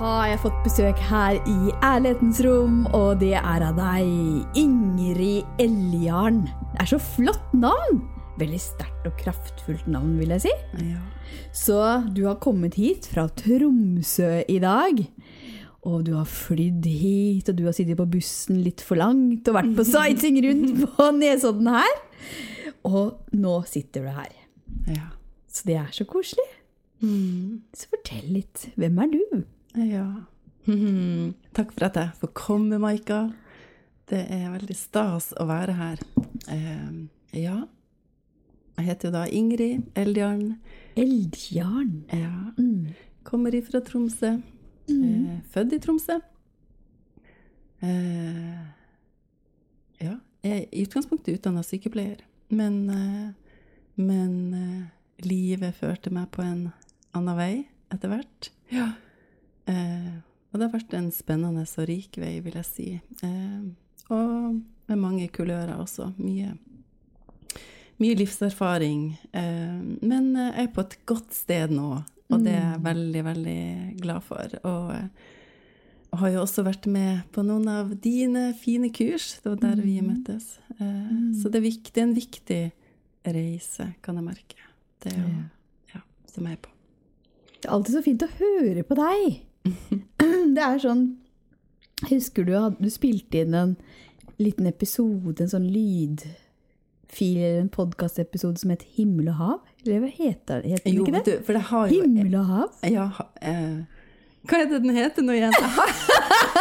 har jeg fått besøk her i Ærlighetens rom, og det er av deg, Ingrid Eljarn. Det er så flott navn! Veldig sterkt og kraftfullt navn, vil jeg si. Ja. Så du har kommet hit fra Tromsø i dag. Og du har flydd hit, og du har sittet på bussen litt for langt og vært på sighting rundt på Nesodden her. Og nå sitter du her. Ja. Så det er så koselig. Mm. Så fortell litt. Hvem er du? Ja. Takk for at jeg får komme, Maika. Det er veldig stas å være her. Eh, ja. Jeg heter jo da Ingrid Eldjarn. Eldjarn. Ja. Mm. Kommer ifra Tromsø. Eh, født i Tromsø. Eh, ja. Jeg er i utgangspunktet utdanna sykepleier, men, eh, men livet førte meg på en annen vei etter hvert. Ja. Eh, og det har vært en spennende og rik vei, vil jeg si. Eh, og med mange kulører også. Mye, mye livserfaring. Eh, men jeg er på et godt sted nå, og det er jeg veldig, veldig glad for. Og jeg har jo også vært med på noen av dine fine kurs. Det var der vi møttes. Eh, Så det er, viktig, det er en viktig reise, kan jeg merke. Det er ja, som jeg er på. Det er alltid så fint å høre på deg. Det er sånn Husker du du spilte inn en liten episode, en sånn lydfil en podkastepisode som het Himmel og hav? Eller hva heter, heter den Jo, ikke det? du, det Himmel og hav? Ja, eh, hva er det den heter nå igjen? Jeg har,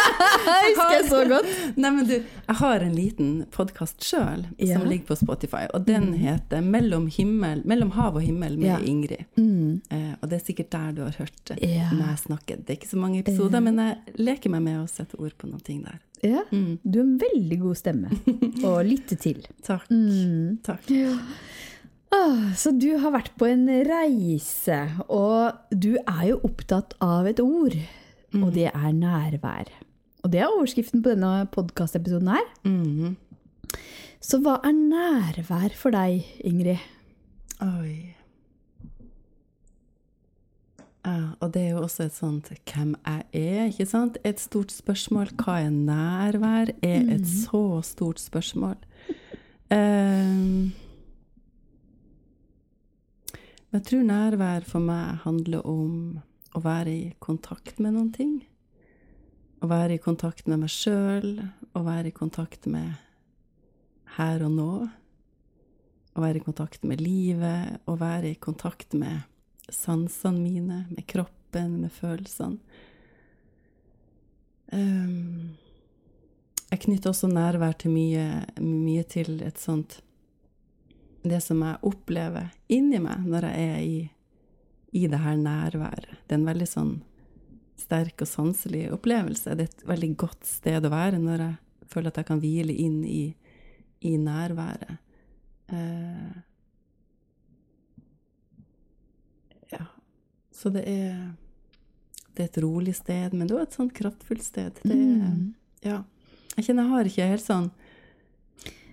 Det husker jeg så godt. nei, men du, jeg har en liten podkast sjøl Ja. som ligger på Spotify, og den heter 'Mellom, himmel, mellom hav og himmel' med Ja. Ingrid. Mm. Eh, og det er sikkert der du har hørt Ja. meg snakke. Det er ikke så mange episoder, men jeg leker meg med å sette ord på noen ting der. Ja, Mm. du har en veldig god stemme å lytte til. Takk. Mm. Takk. Ah, så du har vært på en reise, og du er jo opptatt av et ord, og det er nærvær. Og det er overskriften på denne podkastepisoden her. Mhm. Så hva er nærvær for deg, Ingrid? Oi. Ja, og det er jo også et sånt 'hvem jeg er', ikke sant? Et stort spørsmål. Hva er nærvær? Er et så stort spørsmål. Um, jeg tror nærvær for meg handler om å være i kontakt med noen ting. Å være i kontakt med meg sjøl, å være i kontakt med her og nå. Å være i kontakt med livet, å være i kontakt med sansene mine, med kroppen, med følelsene. Um, jeg knytter også nærvær til mye, mye til et sånt Det som jeg opplever inni meg når jeg er i, i det her nærværet. Det er en veldig sånn sterk og sanselig opplevelse. Det er et veldig godt sted å være når jeg føler at jeg kan hvile inn i, i nærværet. Eh, ja. Så det er Det er et rolig sted, men det er et sånn kraftfullt sted. Det er, Mm. ja. Jeg kjenner jeg har ikke helt sånn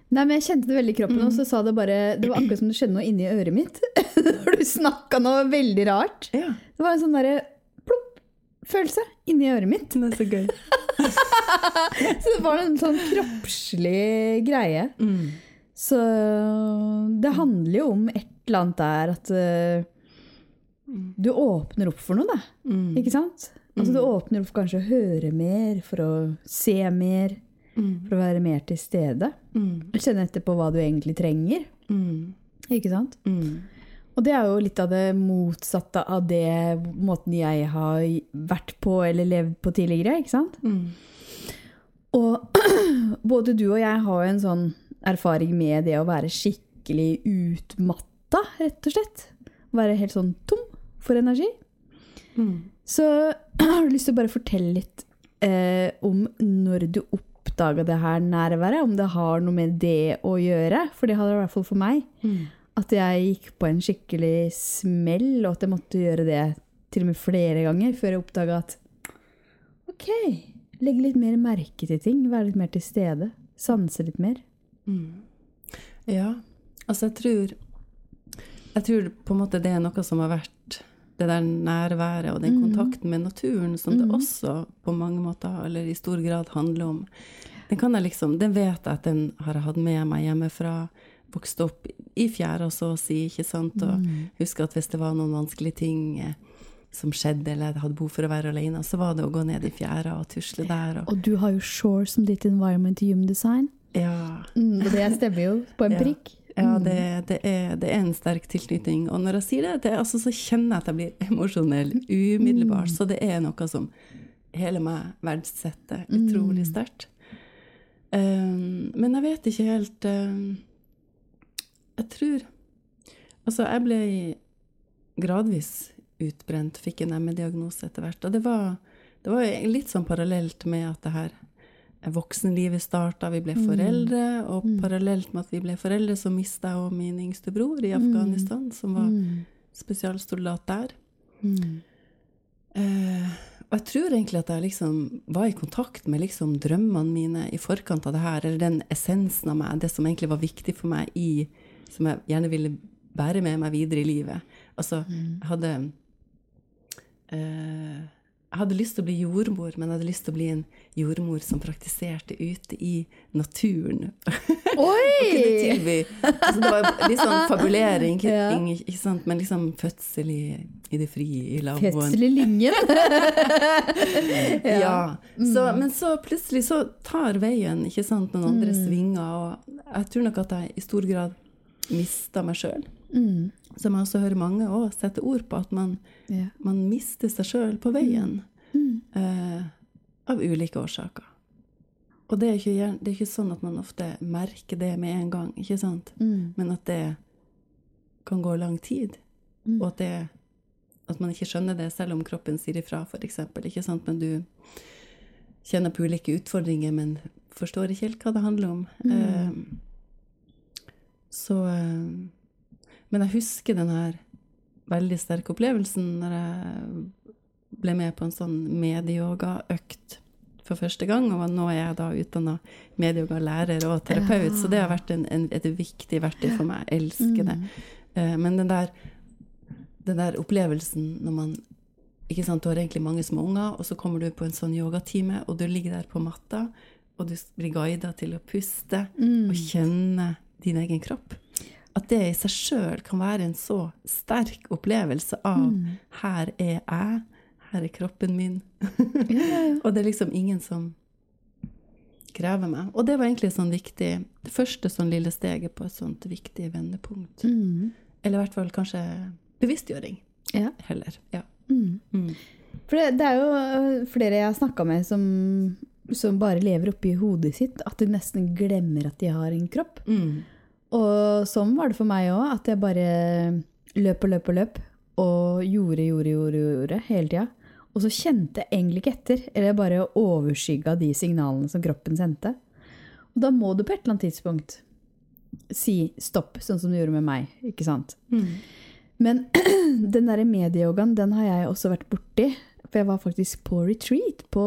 Nei, men Jeg kjente det veldig i kroppen, og så sa det bare Det var akkurat som det skjedde noe inni øret mitt. Når du snakka noe veldig rart. Ja, Det var en sånn derre følelse inni øret mitt. det er så gøy. Så det var en sånn kroppslig greie. Mm. Så det handler jo om et eller annet der at uh, du åpner opp for noe, da. Mm. Ikke sant? Altså Du åpner opp for kanskje å høre mer, for å se mer, Mm. for å være mer til stede. Mm. Kjenne etter på hva du egentlig trenger. Mm. Ikke sant? Mm. Og det er jo litt av det motsatte av det måten jeg har vært på eller levd på tidligere. ikke sant? Mm. Og både du og jeg har jo en sånn erfaring med det å være skikkelig utmatta, rett og slett. Være helt sånn tom for energi. Mm. Så har lyst til å bare fortelle litt eh, om når du oppdaga det her nærværet. Om det har noe med det å gjøre. For det har det i hvert fall for meg. Mm. At jeg gikk på en skikkelig smell, og at jeg måtte gjøre det til og med flere ganger før jeg oppdaga at OK, legge litt mer merke til ting. Være litt mer til stede. Sanse litt mer. Mm. Ja, altså jeg tror Jeg tror på en måte det er noe som har vært det der nærværet og den Mm. kontakten med naturen som det Mm. også på mange måter, eller i stor grad, handler om. Den kan jeg liksom, den vet jeg at den har jeg hatt med meg hjemmefra. Vokste opp i fjæra, så å si, ikke sant. Og Mm. husker at hvis det var noen vanskelige ting eh, som skjedde, eller jeg hadde behov for å være alene, så var det å gå ned i fjæra og tusle der. Og, Og du har jo Shore som ditt environment i gymdesign. ja, Mm, og det stemmer jo på en Ja. prikk. Ja, Mm. det, det, er, det er en sterk tilknytning. Og når jeg sier det, det altså, så kjenner jeg at jeg blir emosjonell umiddelbart. Så det er noe som hele meg verdsetter utrolig Mm. sterkt. Um, men jeg vet ikke helt um, Jeg tror Altså, jeg ble gradvis utbrent, fikk en ME-diagnose etter hvert. Og det var, det var litt sånn parallelt med at det her voksenlivet starta, vi ble Mm. foreldre, og Mm. parallelt med at vi ble foreldre, så mista jeg òg min yngste bror i Afghanistan, som var Mm. spesialsoldat der. Mm. Uh, og jeg tror egentlig at jeg liksom var i kontakt med liksom drømmene mine i forkant av det her, eller den essensen av meg, det som egentlig var viktig for meg i Som jeg gjerne ville bære med meg videre i livet. Altså, Mm. jeg hadde eh, Jeg hadde lyst til å bli jordmor, men jeg hadde lyst til å bli en jordmor som praktiserte ute i naturen. Oi! altså Det var litt sånn fabulering, Ja. ikke sant? men liksom fødsel i, i det frie, i lavvoen. Fødsel i lyngen. Ja. Så, men så plutselig så tar veien ikke sant, noen andre Mm. svinger, og jeg tror nok at jeg i stor grad mista meg sjøl. Mm. Som jeg også hører mange også sette ord på, at man, yeah. man mister seg sjøl på veien. Mm. Eh, av ulike årsaker. Og det er, ikke, det er ikke sånn at man ofte merker det med en gang, ikke sant? Mm. Men at det kan gå lang tid. Mm. Og at, det, at man ikke skjønner det selv om kroppen sier ifra, f.eks. Men du kjenner på ulike utfordringer, men forstår ikke helt hva det handler om. Mm. Eh, så eh, Men jeg husker den her veldig sterke opplevelsen når jeg ble med på en sånn medieyogaøkt for første gang. Og nå er jeg da utdanna medieyogalærer og terapeut, Ja. så det har vært en, en, et viktig verktøy for meg. Jeg elsker det. Eh, men den der, den der opplevelsen når man ikke sant, Du har egentlig mange små unger, og så kommer du på en sånn yogatime, og du ligger der på matta, og du blir guida til å puste Mm. og kjenne din egen kropp. At det i seg sjøl kan være en så sterk opplevelse av Mm. 'her er jeg', 'her er kroppen min'. Ja, ja, ja. og det er liksom ingen som krever meg. Og det var egentlig sånn viktig, det første sånn lille steget på et sånt viktig vendepunkt. Mm. Eller i hvert fall kanskje bevisstgjøring Ja. heller. Ja. Mm. Mm. For det, det er jo øh, flere jeg har snakka med som, som bare lever oppi hodet sitt, at de nesten glemmer at de har en kropp. Mm. Og sånn var det for meg òg, at jeg bare løp og løp og løp. Og gjorde, gjorde, gjorde, gjorde hele tida. Og så kjente jeg egentlig ikke etter, eller bare overskygga de signalene som kroppen sendte. Og da må du på et eller annet tidspunkt si stopp, sånn som du gjorde med meg. ikke sant? Mm. Men den derre medieyogaen, den har jeg også vært borti. For jeg var faktisk på retreat på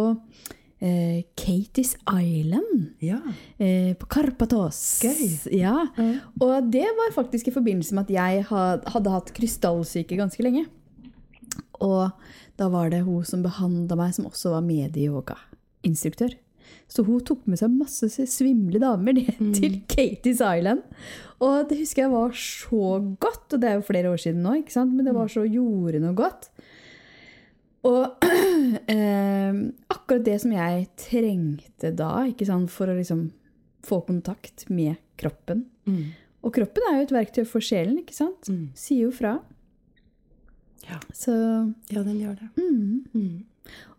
eh, Katie's Island. Ja. Eh, på Karpatos. Gøy. Ja. Og det var faktisk i forbindelse med at jeg hadde, hadde hatt krystallsyke ganske lenge. Og da var det hun som behandla meg, som også var medieyogainstruktør. Så hun tok med seg masse svimle damer ned til Katie's Island. Og det husker jeg var så godt, og det er jo flere år siden nå, ikke sant? men det var så gjorde noe godt. Og eh, akkurat det som jeg trengte da, ikke sant, for å liksom få kontakt med kroppen. Mm. Og kroppen er jo et verktøy for sjelen, ikke sant? Mm. Sier jo fra. Ja. Så ja, den gjør det. mm. Mm.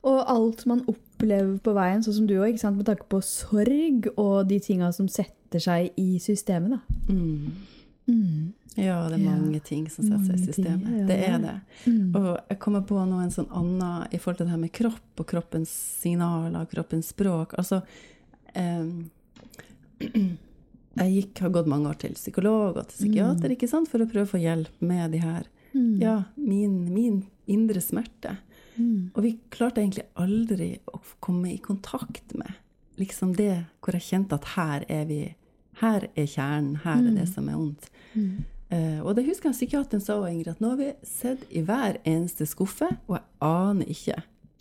Og alt man opplever på veien, sånn som du òg, med tanke på sorg og de tinga som setter seg i systemet, da. Mm. Mm. Ja, det er Ja. mange ting som setter seg i systemet. ting, ja. Det er det. Mm. Og jeg kommer på nå en sånn annen i forhold til det her med kropp og kroppens signaler, kroppens språk. Altså em, Jeg gikk, har gått mange år til psykolog og til psykiater ikke sant, for å prøve å få hjelp med de her Mm. Ja, min, min indre smerte. Mm. Og vi klarte egentlig aldri å komme i kontakt med liksom det hvor jeg kjente at her er vi Her er kjernen, her er det som er ondt. Mm. Uh, og det husker jeg psykiateren sa Ingrid, at nå har vi sett i hver eneste skuffe, og jeg aner ikke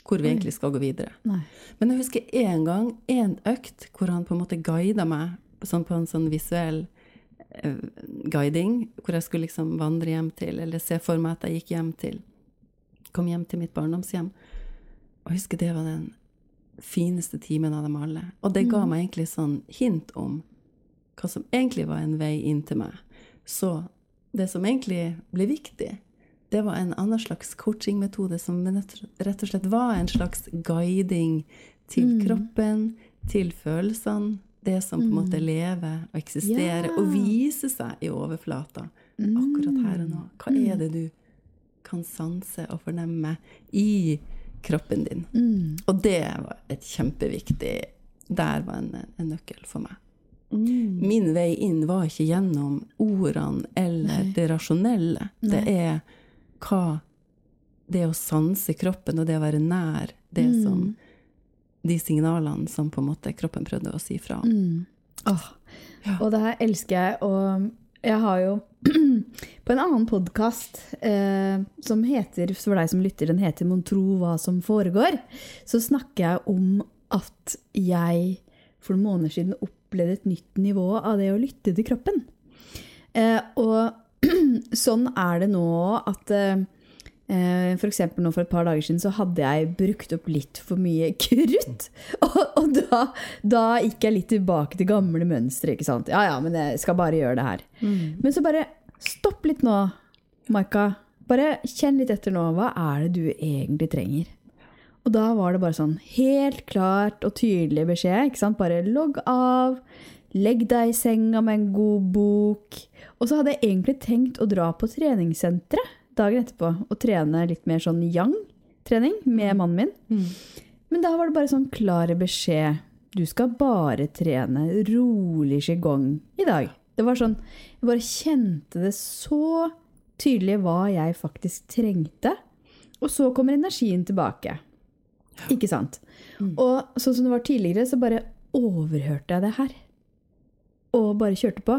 hvor vi egentlig skal gå videre. Nei. Men jeg husker en gang, en økt, hvor han på en måte guida meg sånn på en sånn visuell uh, guiding, hvor jeg skulle liksom vandre hjem til, eller se for meg at jeg gikk hjem til Kom hjem til mitt barndomshjem. Og jeg husker det var den fineste timen av dem alle. Og det ga meg egentlig sånn hint om hva som egentlig var en vei inn til meg. Så det som egentlig ble viktig, det var en annen slags coachingmetode som rett og slett var en slags guiding til kroppen, til følelsene. Det som på en måte lever og eksisterer Ja. og viser seg i overflata akkurat her og nå. Hva er det du kan sanse og fornemme i kroppen din? Mm. Og det var et kjempeviktig Der var en, en nøkkel for meg. Mm. Min vei inn var ikke gjennom ordene eller Nei. det rasjonelle. Det er hva Det å sanse kroppen og det å være nær det Mm. som De signalene som på en måte kroppen prøvde å si fra om. Mm. Oh. Ja. Og det her elsker jeg. Og jeg har jo på en annen podkast eh, som heter, for deg som lytter, den heter 'Mon tro hva som foregår', så snakker jeg om at jeg for noen måneder siden opplevde et nytt nivå av det å lytte til kroppen. Eh, og sånn er det nå at eh, F.eks. For eksempel nå for et par dager siden så hadde jeg brukt opp litt for mye krutt. Og, og da, da gikk jeg litt tilbake til gamle mønstre. ikke sant? Ja ja, men jeg skal bare gjøre det her. Men så bare stopp litt nå, Maika. Bare kjenn litt etter nå. Hva er det du egentlig trenger? Og da var det bare sånn helt klart og tydelig beskjed. ikke sant? Bare logg av. Legg deg i senga med en god bok. Og så hadde jeg egentlig tenkt å dra på treningssenteret dagen etterpå og trene litt mer sånn yang-trening med mannen min. Mm. Men da var det bare sånn klar beskjed. Du skal bare trene rolig qigong i dag. Det var sånn, Jeg bare kjente det så tydelig hva jeg faktisk trengte. Og så kommer energien tilbake. Ikke sant? Og sånn som det var tidligere, så bare overhørte jeg det her. Og bare kjørte på.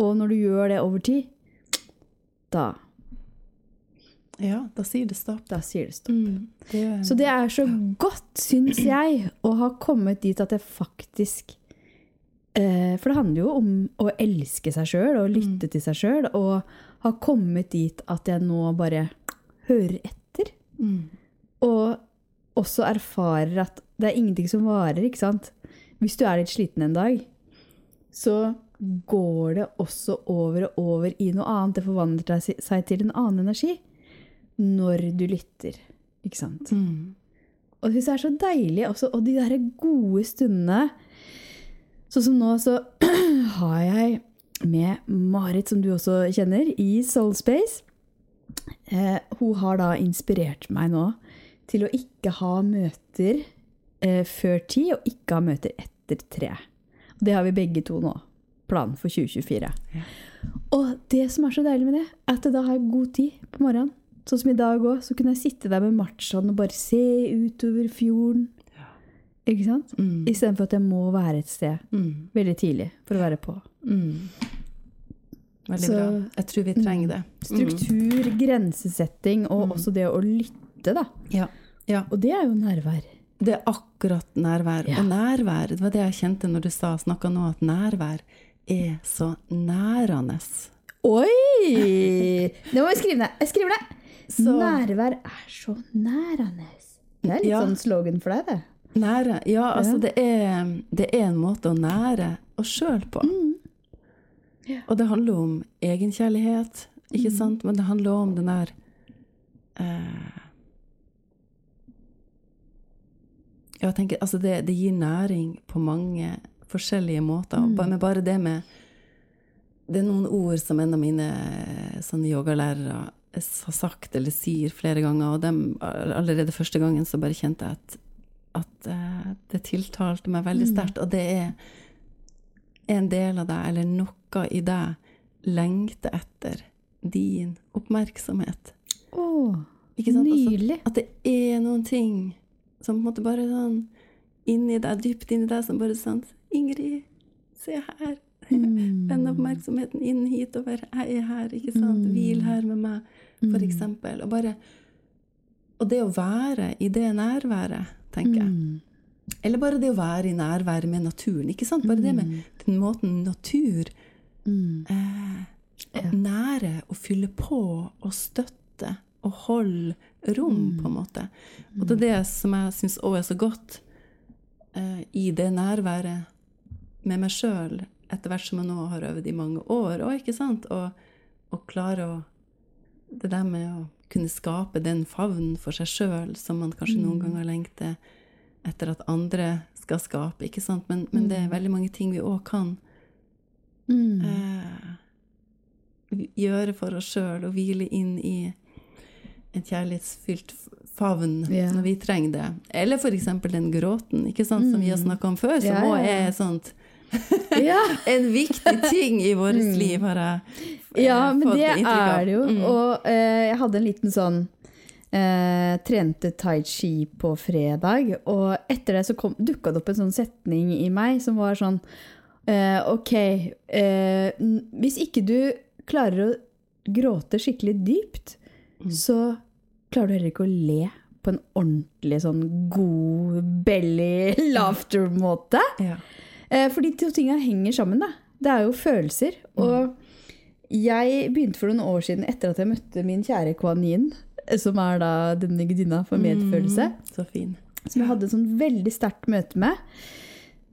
Og når du gjør det over tid, da, Ja, da sier det stopp. da sier det stopp. Det, Så det er så godt, syns jeg, å ha kommet dit at jeg faktisk eh, For det handler jo om å elske seg sjøl og lytte til seg sjøl. Og ha kommet dit at jeg nå bare hører etter. mm. Og også erfarer at det er ingenting som varer, ikke sant. Hvis du er litt sliten en dag, så går det også over og over i noe annet. Det forvandler seg til en annen energi når du lytter, ikke sant. Mm. Og det er så deilig også. Og de der gode stundene Sånn som nå, så har jeg med Marit, som du også kjenner, i Soulspace. Eh, hun har da inspirert meg nå til å ikke ha møter eh, før ti, og ikke ha møter etter tre. Det har vi begge to nå. Planen for 2024. Ja. Og det som er så deilig med det, er at da har jeg god tid på morgenen. Sånn som i dag òg, så kunne jeg sitte der med machoen og bare se utover fjorden. Ikke sant? Mm. Istedenfor at jeg må være et sted Mm. veldig tidlig for å være på. Mm. Veldig Så- bra. Jeg tror vi trenger det. Struktur, grensesetting og Mm. også det å lytte, da. Ja. Ja. Og det er jo nærvær. Det er akkurat nærvær. Ja. Og nærvær, det var det jeg kjente når du sa, snakka nå, at nærvær er så nærende. Oi! Det må vi skrive ned. Jeg skriver det. Så- Nærvær er så nærende. Det er litt Ja. sånn slogan for deg, det. Nære. Ja, altså Ja. det er, det er en måte å nære oss sjøl på. Mm. Ja. Og det handler om egenkjærlighet, ikke Mm. sant? Men det handler om den der eh, Ja, jeg tenker, altså det, det gir næring på mange forskjellige måter. Mm. Men bare det med Det er noen ord som en av mine sånne yogalærere har sagt eller sier flere ganger, og dem, allerede første gangen så bare kjente jeg at, at eh, det tiltalte meg veldig Mm. sterkt. Og det er en del av deg, eller noe i deg, lengter etter din oppmerksomhet. Ikke sant? Altså, at det er noen ting som på en måte bare sånn inni deg, dypt inni deg, som bare sånn Ingrid, se her. Vend oppmerksomheten inn hitover. Jeg er her, ikke sant? Hvil her med meg, for eksempel. Og bare Og det å være i det nærværet, tenker jeg. Eller bare det å være i nærværet med naturen. ikke sant? Bare det med den måten natur eh, nærer og fyller på og støtter og holde rom, på en måte. Og det er det som jeg syns òg er så godt eh, i det nærværet med meg sjøl, etter hvert som jeg nå har øvd i mange år, og ikke sant? Og, og klare å Det der med å kunne skape den favnen for seg sjøl som man kanskje noen ganger lengter etter at andre skal skape, ikke sant? Men, men det er veldig mange ting vi òg kan eh, gjøre for oss sjøl, og hvile inn i en kjærlighetsfylt favn yeah. når vi trenger det. Eller f.eks. den gråten, ikke sant, som vi har snakka om før, som Ja, òg ja, ja. er sånt Ja. en viktig ting i vårt liv, har jeg eh, Ja, men fått det inntrykk av. er det jo. Mm. Og eh, jeg hadde en liten sånn eh, Trente tai chi på fredag, og etter det så dukka det opp en sånn setning i meg som var sånn eh, Ok, eh, hvis ikke du klarer å gråte skikkelig dypt, Mm. så klarer du heller ikke å le på en ordentlig sånn god belly laughter-måte. Ja. Eh, For de to tinga henger sammen, da. Det er jo følelser. Og jeg begynte for noen år siden, etter at jeg møtte min kjære Kwan Yin, eh, som er da denne gudinna for medfølelse, Mm, så fin. som jeg hadde et sånn veldig sterkt møte med.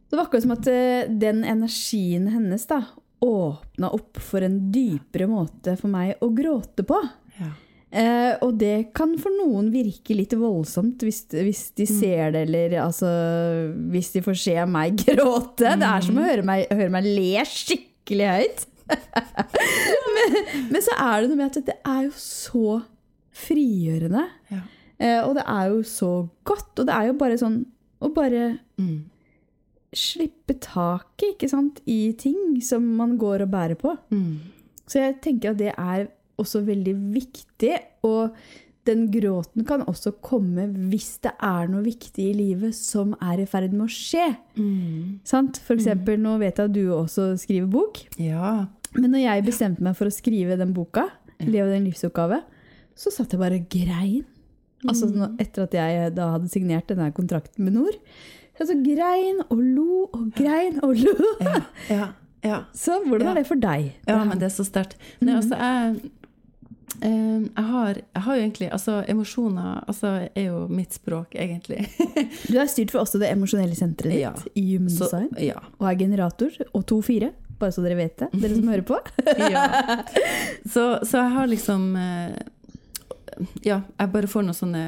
Det var akkurat som at eh, den energien hennes da åpna opp for en dypere måte for meg å gråte på. Ja. Eh, og det kan for noen virke litt voldsomt hvis, hvis de ser det, eller altså Hvis de får se meg gråte. Det er som å høre meg, høre meg le skikkelig høyt. men, men så er det noe med at det er jo så frigjørende. Ja. Eh, og det er jo så godt. Og det er jo bare sånn å bare Mm. slippe taket ikke sant, i ting som man går og bærer på. Mm. Så jeg tenker at det er også veldig viktig. Og den gråten kan også komme hvis det er noe viktig i livet som er i ferd med å skje. Mm. Sant? For eksempel, nå vet jeg at du også skriver bok. Ja. Men når jeg bestemte meg for å skrive den boka, Leve din livsoppgave, så satt jeg bare og grein. Altså etter at jeg da hadde signert denne kontrakten med Nord. Så jeg så grein og lo og grein og lo. Ja. ja. ja. Så hvordan er det for deg? Ja, men det er så sterkt. Altså, jeg, eh, jeg, har, jeg har jo egentlig Altså, emosjoner altså, er jo mitt språk, egentlig. Du er styrt for også det emosjonelle senteret ditt Ja. i Human Så, Design. ja. Og er generator. Og 2-4, bare så dere vet det, dere som hører på. ja. Så, så jeg har liksom eh, Ja, jeg bare får noen sånne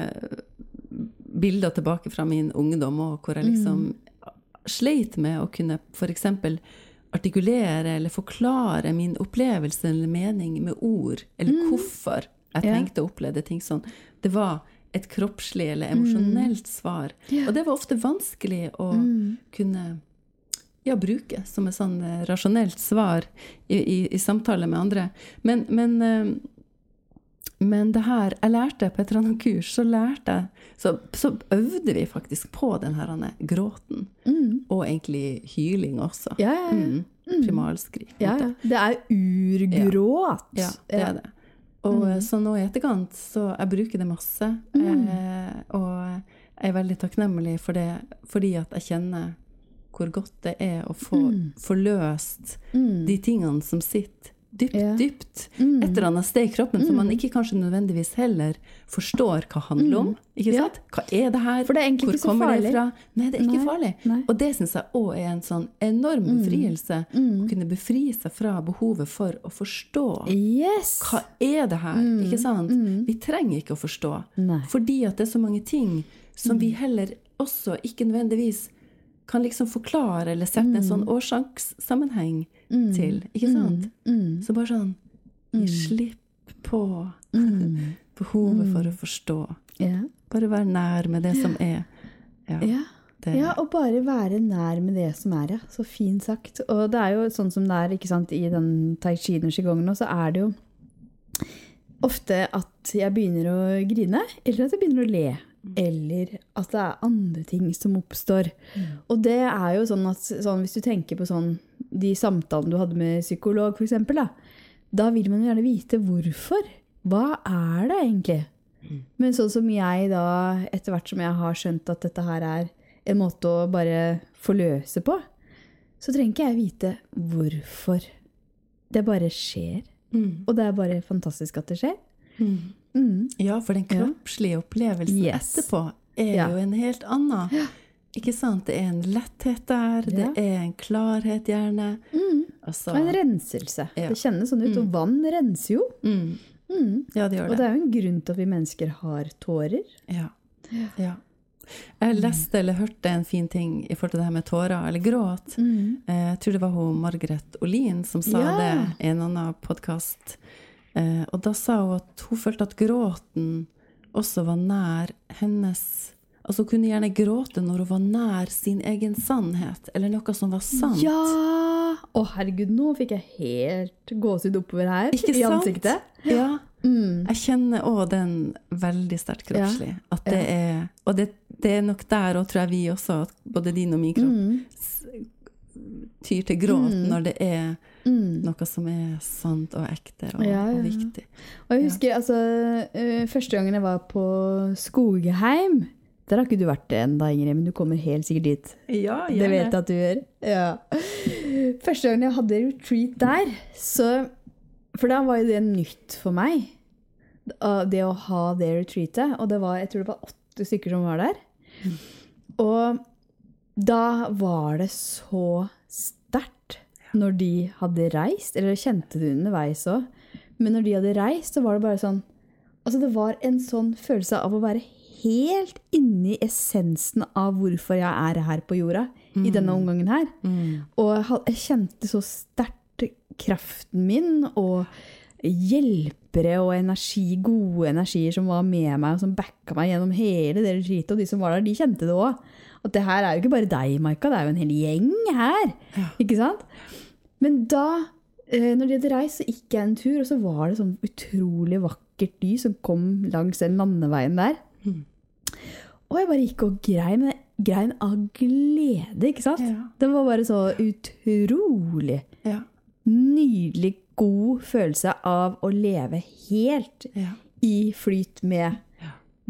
bilder tilbake fra min ungdom og hvor jeg liksom sleit med å kunne f.eks. artikulere eller forklare min opplevelse eller mening med ord, eller hvorfor jeg tenkte og opplevde ting sånn. Det var et kroppslig eller emosjonelt svar. Og det var ofte vanskelig å kunne ja, bruke som et sånn eh, rasjonelt svar i, i, i samtale med andre. Men, men, eh, men det her Jeg lærte på et eller annet kurs, så lærte jeg Så, så øvde vi faktisk på den her gråten. Mm. Og egentlig hyling også. Ja, ja, ja. Mm. Primalskrik. ja, ja. Det er urgråt. Ja, det er det. Og mm. så nå i etterkant, så jeg bruker det masse. Eh, og jeg er veldig takknemlig for det, fordi at jeg kjenner hvor godt det er å få forløst Mm. de tingene som sitter dypt, Ja. dypt Mm. et eller annet sted i kroppen, som man ikke kanskje nødvendigvis heller forstår hva handler om. Ikke Mm. Ja. sant? Hva er det her? For det er egentlig Hvor ikke så kommer farlig. det fra? Nei, det er ikke Nei, farlig. nei. Og det syns jeg òg er en sånn enorm befrielse. Å kunne befri seg fra behovet for å forstå. Yes! Hva er det her? Ikke sant? Vi trenger ikke å forstå. Nei. Fordi at det er så mange ting som vi heller også ikke nødvendigvis kan liksom forklare eller sette en sånn årsakssammenheng til. Ikke sant? Så bare sånn Gi slipp på behovet for å forstå. Yeah. Bare være nær med det som er. Ja. Yeah. Det, ja, og bare være nær med det som er, ja. Så fint sagt. Og det er jo sånn som det er ikke sant, i den tai chi nå, så er det jo ofte at jeg begynner å grine, eller at jeg begynner å le. Eller at det er andre ting som oppstår. Og det er jo sånn at sånn, hvis du tenker på sånn de samtalene du hadde med psykolog, f.eks., da, da vil man jo gjerne vite hvorfor. Hva er det egentlig? Men sånn som jeg da, etter hvert som jeg har skjønt at dette her er en måte å bare forløse på, så trenger ikke jeg vite hvorfor. Det bare skjer. Mm. Og det er bare fantastisk at det skjer. Mm. Mm. Ja, for den kroppslige opplevelsen Yes. etterpå er Ja. jo en helt annen. Ikke sant? Det er en letthet der, det er en klarhet gjerne. Mm. Altså, Og en renselse. Ja. Det kjennes sånn ut. Og vann renser jo. mm. Mm. Ja, det gjør det. Og det. er jo en grunn til at vi mennesker har tårer. Ja. ja. Jeg leste eller hørte en fin ting i forhold til det her med tårer, eller gråt. Eh, Jeg tror det var hun Margaret Olin som sa Ja. det i en annen podkast. Og da sa hun at hun følte at gråten også var nær hennes Altså hun kunne gjerne gråte når hun var nær sin egen sannhet, eller noe som var sant. Ja! Å, herregud, nå fikk jeg helt gåsehud oppover her Ikke i sant? ansiktet. Ja. Mm. Jeg kjenner òg den veldig sterkt kroppslig. At det er, og det, det er nok der òg, tror jeg vi også, at både din og min kropp Mm. tyr til gråt når det er Mm. noe som er sant og ekte og, Ja, ja, og viktig. Og jeg husker altså, eh, første gangen jeg var på Skogheim Der har ikke du vært ennå, Ingrid, men du kommer helt sikkert dit. Ja, Det vet jeg at du gjør. Ja. Første gangen jeg hadde retreat der, så For da var jo det nytt for meg. Det å ha det retreatet. Og det var, jeg tror det var åtte stykker som var der. Og da var det så når de hadde reist. Eller kjente det underveis òg. Men når de hadde reist, så var det bare sånn Altså, det var en sånn følelse av å være helt inni essensen av hvorfor jeg er her på jorda i denne omgangen her. Mm. Og jeg jeg kjente så sterkt kraften min og hjelpere og energi, gode energier som var med meg og som backa meg gjennom hele det retreatet. Og de som var der, de kjente det òg. At det her er jo ikke bare deg, Maika, det er jo en hel gjeng her. Ja. Ikke sant? Men da, eh, når de hadde reist, så gikk jeg en tur, og så var det sånn utrolig vakkert lys som kom langs den landeveien der. Mm. Og jeg bare gikk og grein, men jeg grein av glede, ikke sant? Ja. Det var bare så utrolig Ja. nydelig, god følelse av å leve helt Ja. i flyt med.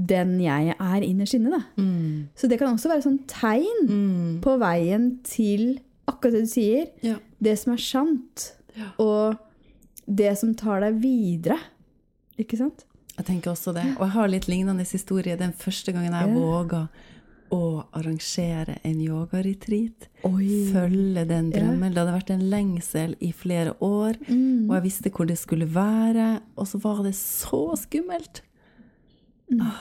Den jeg er innerst inne. Mm. Så det kan også være sånn tegn Mm. på veien til akkurat det du sier, Ja. det som er sant, Ja. og det som tar deg videre. Ikke sant? Jeg tenker også det. Og jeg har litt lignende historie den første gangen jeg Ja. våga å arrangere en yogaretreat. Følge den Ja. drømmen. Det hadde vært en lengsel i flere år, Mm. og jeg visste hvor det skulle være. Og så var det så skummelt. Mm. Ah,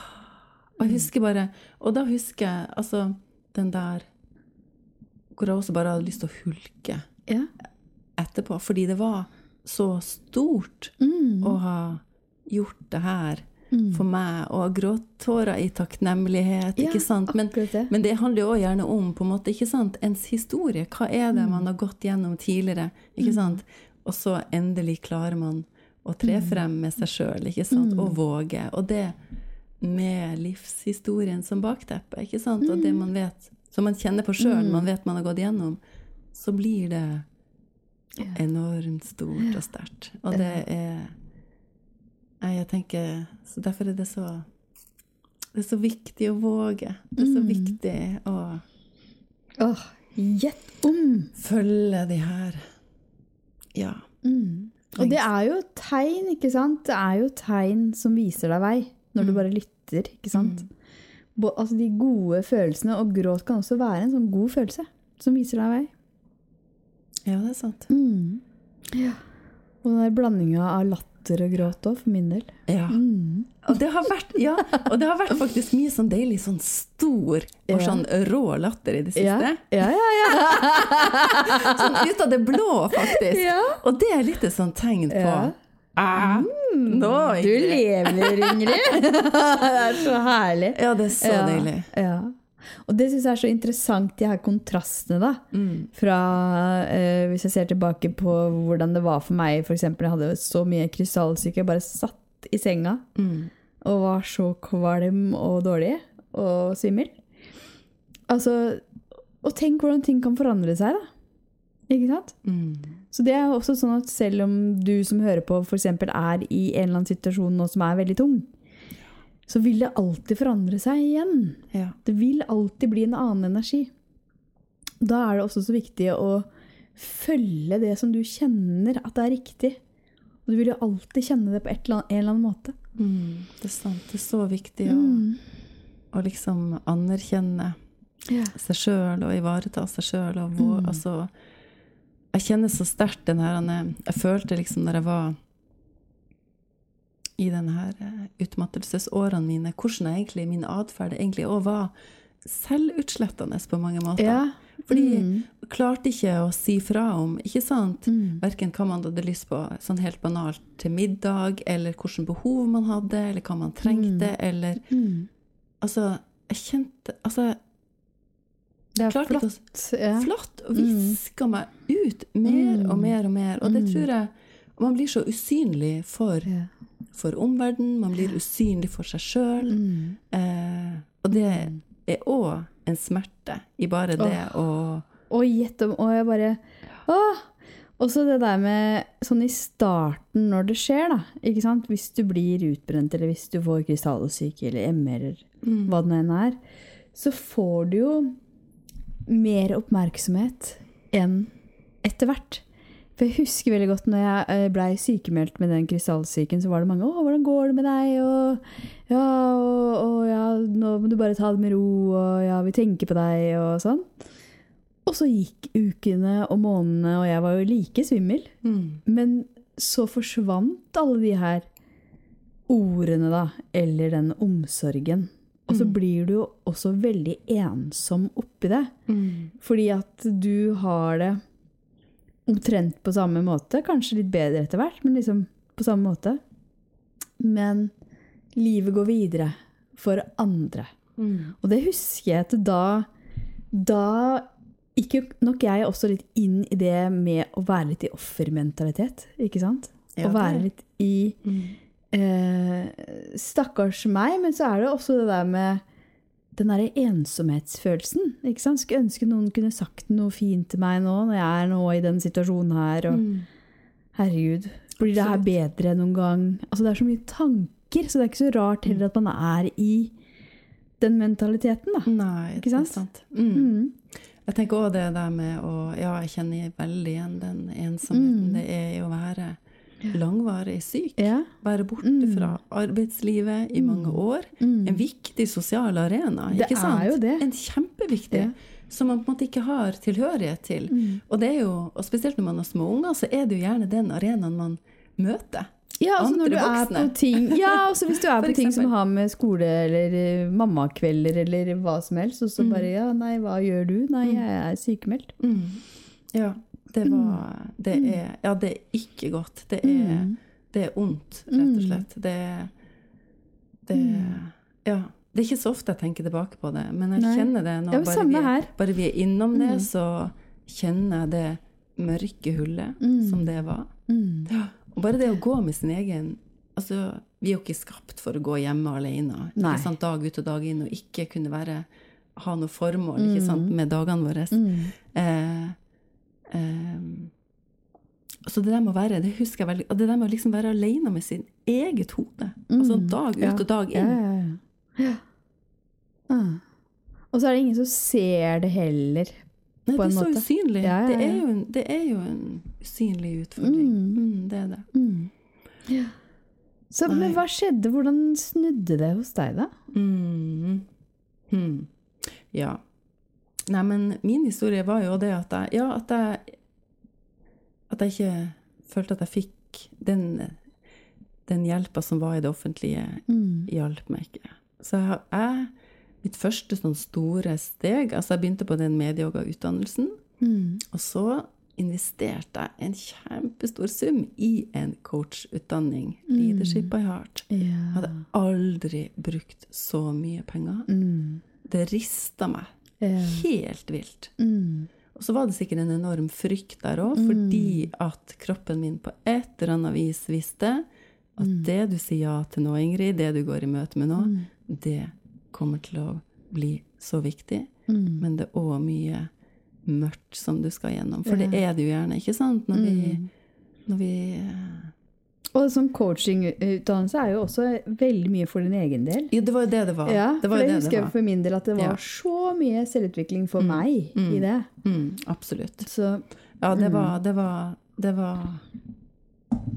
Og jeg husker bare Og da husker jeg altså den der Hvor jeg også bare hadde lyst til å hulke Ja. etterpå. Fordi det var så stort Mm. å ha gjort det her Mm. for meg, og gråttårer i takknemlighet, Ja, ikke sant? Men, det. men det handler jo også gjerne om på en måte, ikke sant? ens historie. Hva er det man har gått gjennom tidligere? ikke sant? Og så endelig klarer man å tre frem med seg sjøl, ikke sant? Og våge. Og det med livshistorien som bakteppe, ikke sant? Og det man vet, som man kjenner på sjøl, man vet man har gått gjennom, så blir det enormt stort og sterkt. Og det er Nei, jeg tenker Så derfor er det så Det er så viktig å våge. Det er så viktig å Åh, gjett om! følge de her Ja. Mm. Og det er jo tegn, ikke sant? Det er jo tegn som viser deg vei, når du bare lytter, ikke sant? Bo- Altså de gode følelsene, og gråt kan også være en sånn god følelse som viser deg vei. Ja, det er sant. Ja. Og den der blandinga av latter og gråt òg, for min del. Ja. Mm. Og det har vært, ja, og det har vært faktisk mye sånn deilig sånn stor og Ja. sånn rå latter i det siste. ja, ja. ja. Sånn ut av det blå, faktisk. Ja. Og det er litt et sånt tegn på. Ah, Nå, Du lever, Ingrid! det er så herlig. Ja, det er så ja. deilig. Ja. Og det syns jeg er så interessant, de her kontrastene, da. Mm. Fra eh, Hvis jeg ser tilbake på hvordan det var for meg, f.eks. Jeg hadde så mye krystallsyke, jeg bare satt i senga Mm. og var så kvalm og dårlig og svimmel. Altså Og tenk hvordan ting kan forandre seg, da. Ikke sant? Mm. Så det er også sånn at selv om du som hører på f.eks. er i en eller annen situasjon nå som er veldig tung, så vil det alltid forandre seg igjen. Ja. Det vil alltid bli en annen energi. Da er det også så viktig å følge det som du kjenner at det er riktig. Og du vil jo alltid kjenne det på et eller annet, en eller annen måte. Mm. Det er sant. Det er så viktig å, Mm. å liksom anerkjenne Ja. seg sjøl og ivareta seg sjøl. Og vår, Mm. altså, jeg kjenner så sterkt den her Jeg følte liksom når jeg var i den her eh, utmattelsesårene mine, hvordan jeg egentlig, min atferd egentlig òg var selvutslettende på mange måter. Ja. Fordi Mm. jeg klarte ikke å si fra om ikke sant, Mm. verken hva man hadde lyst på sånn helt banalt til middag, eller hvilke behov man hadde, eller hva man trengte, eller Mm. Altså, jeg kjente Altså, Det er Klart flott. Ja. flatt og viska meg ut mer og Mm. mer og mer. Og det Mm. tror jeg Man blir så usynlig for, for omverdenen, man blir usynlig for seg sjøl. Mm. Eh, og det er òg en smerte i bare det å Og gjett om Og jeg bare Åh! Også det der med sånn i starten når det skjer, da. Ikke sant? Hvis du blir utbrent, eller hvis du får krystallsyke eller ME, eller Mm. hva det nå enn er, så får du jo mer oppmerksomhet enn etter hvert. For jeg husker veldig godt når jeg blei sykemeldt med den krystallsyken, så var det mange 'Å, hvordan går det med deg?' og 'Ja, og, og ja, nå må du bare ta det med ro', og 'ja, vi tenker på deg', og sånn. Og så gikk ukene og månedene, og jeg var jo like svimmel. Mm. Men så forsvant alle de her ordene, da, eller den omsorgen. Og så Mm. blir du jo også veldig ensom oppi det. Mm. Fordi at du har det omtrent på samme måte. Kanskje litt bedre etter hvert, men liksom på samme måte. Men livet går videre for andre. Mm. Og det husker jeg at da Da gikk jo nok jeg også litt inn i det med å være litt i offermentalitet. Ikke sant? Ja, å være litt i Mm. Eh, Stakkars meg, men så er det også det der med den derre ensomhetsfølelsen. Ikke sant? Skulle ønske noen kunne sagt noe fint til meg nå, når jeg er nå i den situasjonen her. Og Mm. herregud, blir det her bedre noen gang? Altså Det er så mye tanker, så det er ikke så rart heller at man er i den mentaliteten, da. Nei, Ikke det er sant? sant. Mm. Mm. Jeg tenker òg det der med å Ja, jeg kjenner veldig igjen den ensomheten Mm. det er i å være langvarig syk. Ja. Være borte Mm. fra arbeidslivet i mange år. Mm. En viktig sosial arena, Det ikke sant? En kjempeviktig. Ja. Som man på en måte ikke har tilhørighet til. Mm. Og, det er jo, og spesielt når man har små unger, så er det jo gjerne den arenaen man møter. Ja, altså når du er på ting Ja, altså hvis du er på ting som har med skole eller eh, mammakvelder eller hva som helst, og så Mm. bare Ja, nei, hva gjør du? Nei, jeg er sykemeldt. Mm. Ja, det var Det er Ja, det er ikke godt. Det er, Mm. det er ondt, rett og Mm. slett. Det, det Ja. Det er ikke så ofte jeg tenker tilbake på det, men jeg Nei. kjenner det nå. Ja, bare, vi, bare vi er innom det, Mm. så kjenner jeg det mørke hullet Mm. som det var. Mm. Ja. Og bare det å gå med sin egen Altså, vi er jo ikke skapt for å gå hjemme alene sant, dag ut og dag inn og ikke kunne være, ha noe formål sant, med dagene våre. Mm. Eh, ehm, så det der med å være det husker jeg veldig, og det der med å liksom være alene med sin eget hode. Altså Mm. dag ut Ja. og dag inn. ja, ja. ja. Ah. Og så er det ingen som ser det heller. Nei, på det er så måte. usynlig. Ja, ja, Det, er jo en, det er jo en usynlig utfordring. Mm. Mm, det er det. Mm. Så, men hva skjedde? Hvordan snudde det hos deg, da? Mm. Hmm. Ja. Nei, men min historie var jo det at jeg Ja, at jeg At jeg ikke følte at jeg fikk den, den hjelpa som var i det offentlige, Mm. hjalp meg ikke. Så jeg, jeg Mitt første sånn store steg Altså, jeg begynte på den medieyoga-utdannelsen, Mm. og så investerte jeg en kjempestor sum i en coachutdanning. Leadership by heart. Jeg hadde aldri brukt så mye penger. Mm. Det rista meg. Helt vilt. Mm. Og så var det sikkert en enorm frykt der òg, fordi at kroppen min på et eller annet vis visste at det du sier ja til nå, Ingrid, det du går i møte med nå, det kommer til å bli så viktig. Mm. Men det er òg mye mørkt som du skal gjennom. For det er det jo gjerne, ikke sant? Når vi, Mm. når vi eh, Og sånn coachingutdannelse er jo også veldig mye for din egen del. Ja, det var jo det det var. Ja, det for var det jo det husker det jeg for min del at det var Ja. så mye selvutvikling for Mm. meg Mm. i det. Mm, absolutt. Så Ja, det Mm. var, det var Det var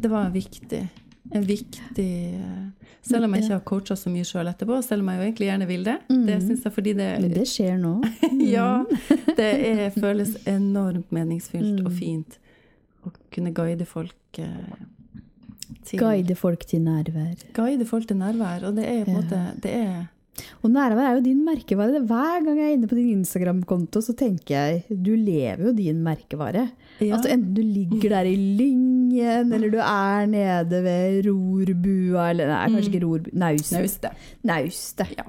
Det var viktig. En viktig eh, Selv om jeg ikke har coacha så mye sjøl etterpå, selv om jeg jo egentlig gjerne vil det. Det Mm. syns jeg fordi det Men det skjer nå. Ja. Det er, føles enormt meningsfylt og Mm. fint å kunne guide folk eh, til Guide folk til nærvær. Guide folk til nærvær. Og det er på en Ja. måte Det er Og nærvær er jo din merkevare. Hver gang jeg er inne på din Instagram-konto, så tenker jeg du lever jo din merkevare. ja, Altså Enten du ligger der i lyngen, eller du er nede ved rorbua, eller nei, kanskje ikke Rorbua naustet. Nauste. Ja.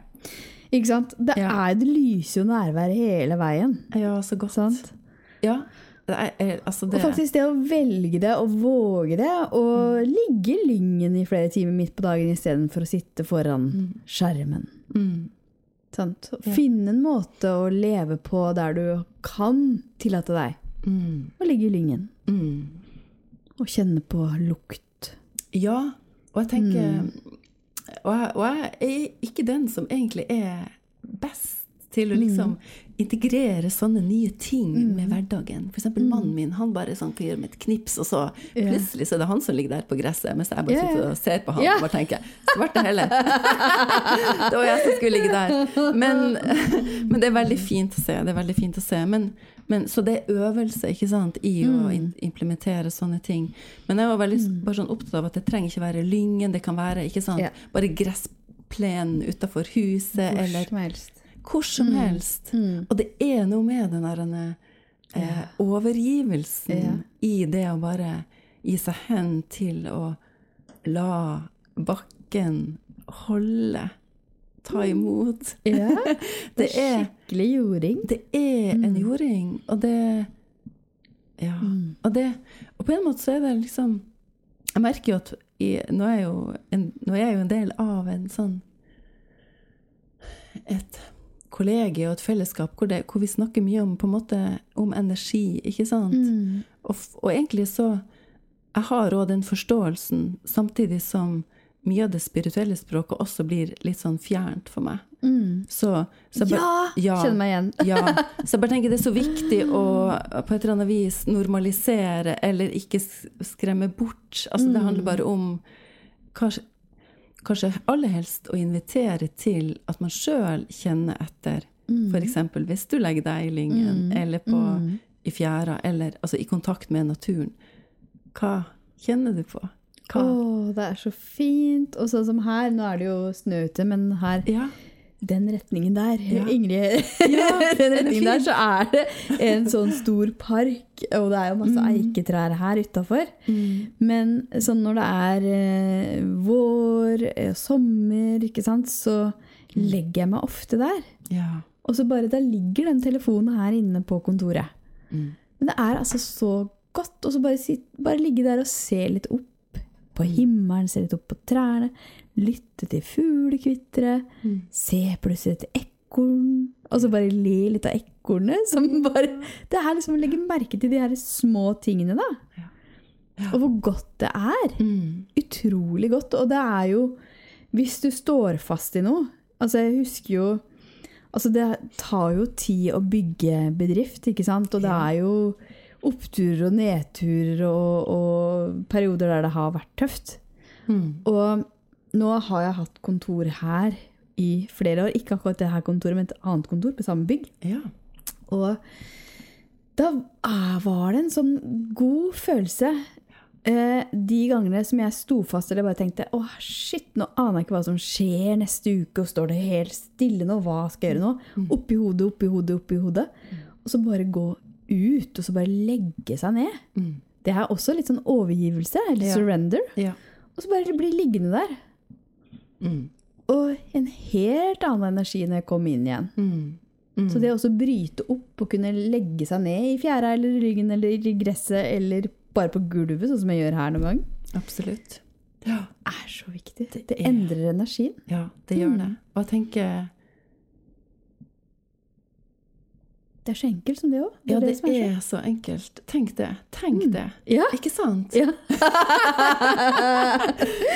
Ikke sant? Det, er, det lyser jo nærvær hele veien. Ja, så godt. Sant? Ja. Er, er, altså det Og faktisk det å velge det og våge det, og Mm. ligge i lyngen i flere timer midt på dagen istedenfor å sitte foran Mm. skjermen. mm, Sant? Ja. Finne en måte å leve på der du kan tillate deg mm, å ligge i lyngen. mm. Og kjenne på lukt. Ja, og jeg tenker Mm. og, jeg, og jeg er ikke den som egentlig er best til å liksom integrere sånne nye ting med hverdagen. For eksempel mannen min, han bare sånn kan gjøre med et knips, og så yeah. plutselig så er det han som ligger der på gresset, mens jeg bare sitter og ser på han yeah. og bare tenker svarte heller. det var jeg som skulle ligge der. Men, men det er veldig fint å se. Det er veldig fint å se. Men, men, så det er øvelse ikke sant, i å in implementere sånne ting. Men jeg var veldig bare sånn opptatt av at det trenger ikke være lyngen. Det kan være ikke sant, bare gressplenen utafor huset, Hvor eller helst. Hvor som helst. Mm. Og det er noe med den der eh, overgivelsen Ja. i det å bare gi seg hen til å la bakken holde, ta imot. Ja, Det er, skikkelig jording. det er en jording, og det Ja. Og, det, og på en måte så er det liksom Jeg merker jo at i, nå, er jo en, nå er jeg jo en del av en sånn et kollegie og et fellesskap hvor, det, hvor vi snakker mye om, på en måte, om energi, ikke sant? Mm. Og, og egentlig så Jeg har òg den forståelsen, samtidig som mye av det spirituelle språket også blir litt sånn fjernt for meg. Mm. Så, så bare- Ja! ja. Kjenner meg igjen. ja, så jeg bare tenker det er så viktig å på et eller annet vis normalisere eller ikke skremme bort. Altså det handler bare om kanskje, kanskje aller helst å invitere til at man sjøl kjenner etter. For eksempel hvis du legger deg i lyngen eller på, i fjæra, eller altså i kontakt med naturen. Hva kjenner du på? Å, det er så fint. Og sånn som her, nå er det jo snø ute, men her Ja. Den retningen der, Ja. Ingrid, Ja, den retningen der, så er det en sånn stor park, og det er jo masse Mm. eiketrær her utafor. Men sånn når det er eh, vår, eh, sommer, ikke sant, så legger jeg meg ofte der. ja. Og så bare, da ligger den telefonen her inne på kontoret. Mm. Men det er altså så godt å bare, bare ligge der og se litt opp på himmelen, se litt opp på trærne, lytte til fuglekvitre, Mm. se plutselig et ekorn, og så bare le litt av ekornet. Som bare, det er liksom å legge merke til de her små tingene, da. Ja. Ja. Og hvor godt det er. Mm. Utrolig godt. Og det er jo Hvis du står fast i noe Altså, jeg husker jo Altså, det tar jo tid å bygge bedrift, ikke sant? Og det er jo oppturer og nedturer og, og perioder der det har vært tøft. Mm. Og nå har jeg hatt kontor her i flere år. Ikke akkurat det her kontoret, men et annet kontor på samme bygg. Ja. Og da ah, var det en sånn god følelse. Eh, de gangene som jeg sto fast eller bare tenkte å shit, nå aner jeg ikke hva som skjer neste uke, og står det helt stille nå, hva skal jeg gjøre nå? Oppi hodet, oppi hodet, oppi hodet. Og så bare gå ut, og så bare legge seg ned. Mm. Det er også litt sånn overgivelse, eller Ja. surrender. Ja. Og så bare bli liggende der. Mm. Og en helt annen energi når jeg kom inn igjen. Mm. Mm. Så det å bryte opp og kunne legge seg ned i fjæra eller ryggen eller i gresset eller bare på gulvet, sånn som jeg gjør her noen gang, Absolutt. Ja. er så viktig. Det, det endrer energien. Ja, det gjør Mm. det. Og jeg tenker Det er så enkelt som det òg. Ja, det er så enkelt. Tenk det. Tenk det. Ja. Ikke sant? Ja.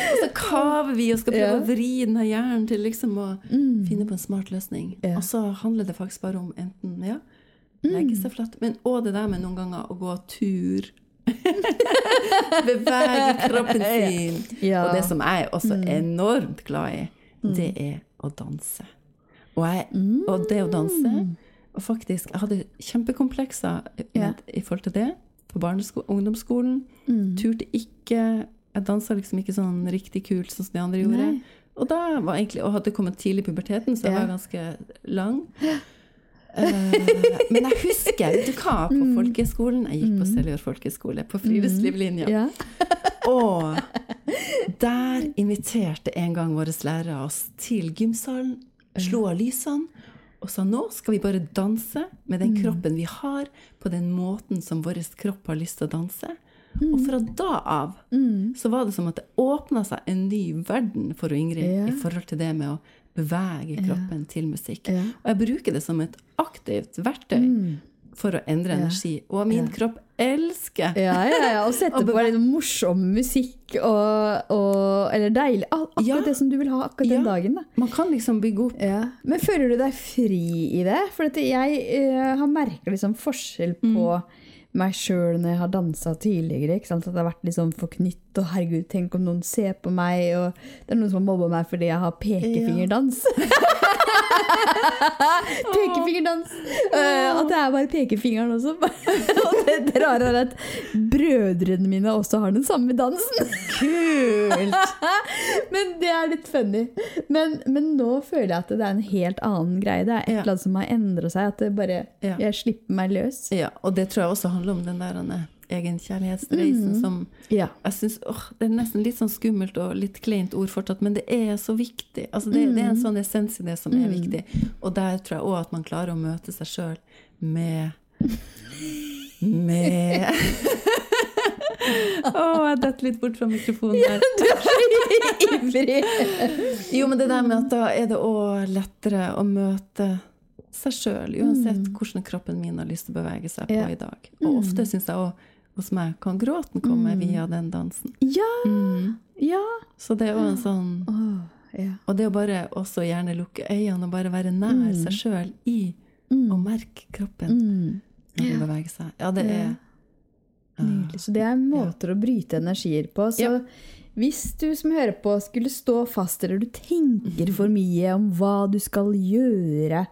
Og så kaver vi og skal prøve Ja. å vri denne hjernen til liksom å Mm. finne på en smart løsning. Og så handler det faktisk bare om enten ja, legge seg flatt, men òg det der med noen ganger å gå tur. Bevege kroppen sin. Ja. Og det som jeg er også Mm. enormt glad i, det er å danse. Og, jeg, Mm. og det å danse faktisk, jeg hadde kjempekomplekser Ja. i forhold til det på ungdomsskolen. Mm. Turte ikke Jeg dansa liksom ikke sånn riktig kult sånn som de andre gjorde. Nei. Og da var egentlig, og hadde kommet tidlig i puberteten, så jeg Ja. var ganske lang. uh, men jeg husker, vet du hva, på Mm. folkeskolen Jeg gikk på Seljord folkeskole, på friluftslivlinja. Ja. Og der inviterte en gang våre lærere oss til gymsalen, slo av lysene og sa nå skal vi bare danse med den kroppen vi har, på den måten som vår kropp har lyst til å danse. Og fra da av Mm. så var det som at det åpna seg en ny verden for Ingrid yeah. i forhold til det med å bevege kroppen til musikk. Yeah. Og jeg bruker det som et aktivt verktøy Mm. For å endre energi. Og min Ja. kropp elsker Ja, ja, ja. Og sette på litt morsom musikk og, og Eller deilig. Ak- Akkurat Ja. det som du vil ha akkurat den dagen. da. Man kan liksom bygge opp Ja. Men føler du deg fri i det? For jeg uh, har merka liksom forskjell på meg sjøl når jeg har dansa tidligere. At det har vært liksom forknytt. Og herregud, tenk om noen ser på meg. Og det er noen som har mobba meg fordi jeg har pekefingerdans. Pekefingerdans! Uh, at det er bare pekefingeren også. og det, rare er at brødrene mine også har den samme dansen. Kult! Men det er litt funny. Men, men nå føler jeg at det er en helt annen greie. Det er et eller annet som har endra seg. At det bare, jeg slipper meg løs. Ja, og det tror jeg også handler om den der Anne, egenkjærlighetsreisen mm. som Ja. jeg synes, åh, Det er nesten litt sånn skummelt og litt kleint ord fortsatt, men det er så viktig. Altså det, det er en Mhm. sånn essens i det som er viktig. Og der tror jeg òg at man klarer å møte seg sjøl med Med Å, jeg detter litt bort fra mikrofonen der. Ivrig. Jo, men det der med at da er det òg lettere å møte seg sjøl, uansett hvordan kroppen min har lyst til å bevege seg på Ja. i dag. Og ofte syns jeg òg hos meg kan gråten komme via den dansen. Ja, Mm. ja. Så det er jo en sånn oh, ja. Og det å bare også gjerne lukke øynene og bare være nær seg sjøl i Mm. og merke kroppen Mm. når den beveger seg. Ja, det er Nydelig. Så det er måter å bryte energier på. Så Ja. hvis du som hører på skulle stå fast, eller du tenker for mye om hva du skal gjøre,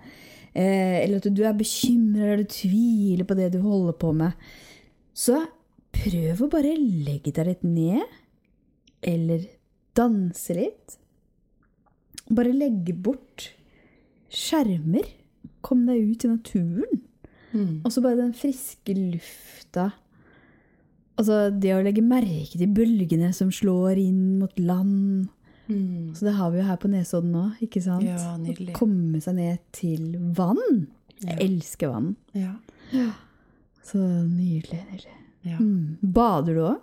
eh, eller at du er bekymra eller du tviler på det du holder på med, så prøv å bare legge deg litt ned. Eller danse litt. Bare legge bort skjermer. Kom deg ut i naturen. mm. Og så bare den friske lufta. Altså det å legge merke til bølgene som slår inn mot land. Mm. Så det har vi jo her på Nesodden nå, ikke sant? Ja, nydelig. Å komme seg ned til vann. Jeg Ja. elsker vann. Ja. Så nydelig. nydelig. Ja. Mm. Bader du òg?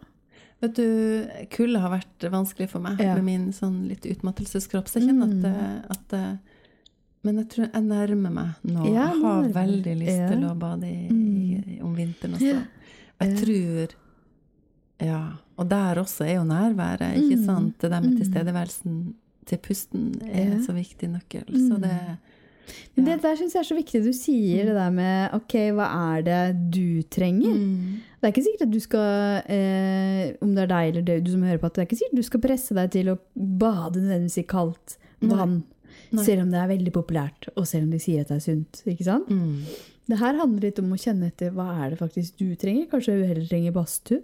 Vet du, kulde har vært vanskelig for meg Ja. med min sånn litt utmattelseskropp. Så jeg kjenner at, at Men jeg tror jeg nærmer meg nå. Ja, jeg har veldig lyst Ja. til å bade i, i, om vinteren også. Jeg tror Ja. Og der også er jo nærværet, ikke Mm. sant? Det der med Mm. tilstedeværelsen til pusten er en så viktig nøkkel. Så Mm. det Men Det der syns jeg er så viktig. Du sier det der med OK, hva er det du trenger? Mm. Det er ikke sikkert at du skal, eh, om det er deg eller det, du som hører på, at det er ikke sikkert du skal presse deg til å bade nødvendigvis i kaldt vann. Nei. Selv om det er veldig populært, og selv om de sier at det er sunt. ikke sant? Mm. Det her handler litt om å kjenne etter hva er det faktisk du trenger. Kanskje du heller trenger badstue?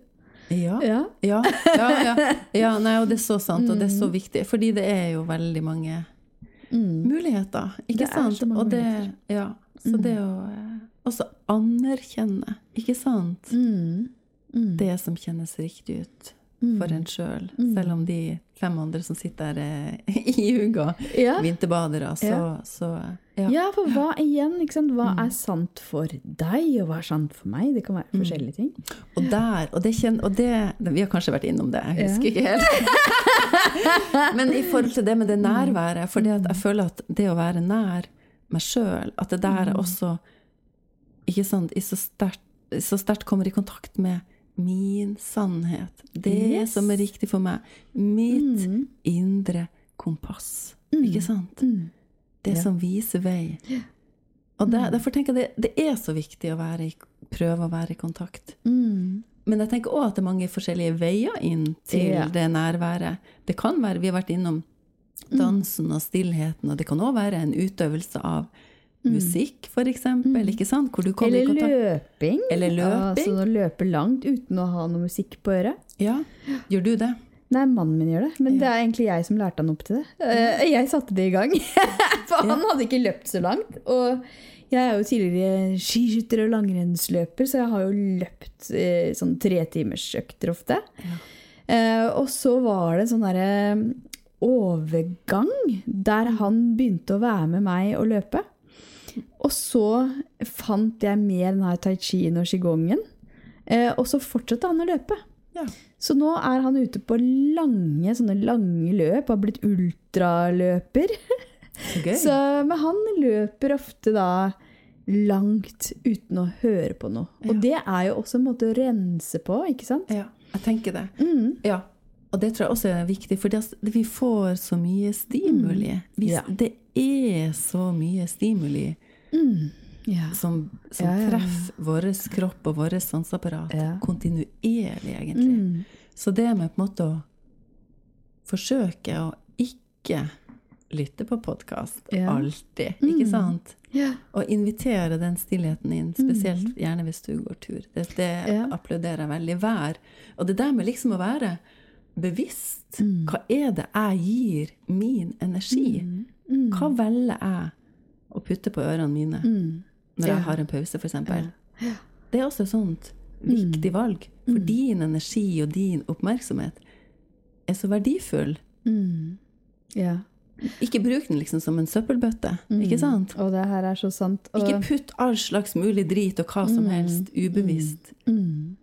Ja. Ja. Ja, ja, ja. ja nei, og det er så sant, og det er Mm. så viktig. Fordi det er jo veldig mange Mm. muligheter, ikke Det sant? og det, ja, så Mm. det å eh, også anerkjenne, ikke sant? Mm. Mm. Det som kjennes riktig ut Mm. for en sjøl. Mm. Selv om de fem andre som sitter der er i huga, ja. vinterbadere, så, Ja. så ja. ja, for hva igjen? Ikke sant? Hva Mm. er sant for deg, og hva er sant for meg? Det kan være Mm. forskjellige ting. Og der, og det kjenner, og det, Vi har kanskje vært innom det, jeg husker ikke helt. Men i forhold til det med det nærværet, for jeg føler at det å være nær meg sjøl, at det der er også ikke sant, i så sterkt så sterkt kommer i kontakt med min sannhet. Det Yes. som er riktig for meg. Mitt Mm. indre kompass. Mm. Ikke sant? Mm. Det Ja. som viser vei. Og der, derfor tenker jeg det, det er så viktig å i, prøve å være i kontakt. Mm. Men jeg tenker òg at det er mange forskjellige veier inn til Ja. det nærværet. Det kan være, Vi har vært innom dansen og stillheten, og det kan òg være en utøvelse av musikk, for eksempel, ikke sant? Hvor du kommer i Eller kontakt løping. Eller løping. Altså å løpe langt uten å ha noe musikk på øret. Ja, gjør du det? Nei, mannen min gjør det, men Ja. det er egentlig jeg som lærte han opp til det. Uh, Jeg satte det i gang, for han hadde ikke løpt så langt. Og jeg er jo tidligere skiskytter og langrennsløper, så jeg har jo løpt uh, sånn tretimersøkter ofte. Eh, og så var det sånn derre overgang der han begynte å være med meg og løpe. Og så fant jeg mer den her tai chien og qigongen. Og så fortsatte han å løpe. Ja. Så nå er han ute på lange, lange løp, har blitt ultraløper. Så gøy. Så, men han løper ofte da langt uten å høre på noe. Og Ja. det er jo også en måte å rense på, ikke sant? Ja, jeg tenker det. Mm. Ja. Og det tror jeg også er viktig, for vi får så mye stimuli. Hvis Ja. Det er så mye stimuli Mm. Ja. som, som Ja, ja, treffer vår kropp og vårt sanseapparat kontinuerlig, egentlig. Mm. Så det med på en måte å forsøke å ikke lytte på podkast alltid, ikke Mm. sant? Ja. Og invitere den stillheten inn, spesielt gjerne hvis du går tur. Det, det applauderer jeg veldig. Vær. Og det der med liksom å være bevisst. Mm. Hva er det jeg gir min energi? Mm. Hva velger jeg å putte på ørene mine Mm. Når Ja. jeg har en pause, f.eks.? Ja. Det er også et sånt viktig valg. For din energi og din oppmerksomhet er så verdifull. Mm. Ja. Ikke bruk den liksom som en søppelbøtte, ikke sant? Og det her er så sant. Og, Ikke putt all slags mulig drit og hva som helst ubevisst. mm.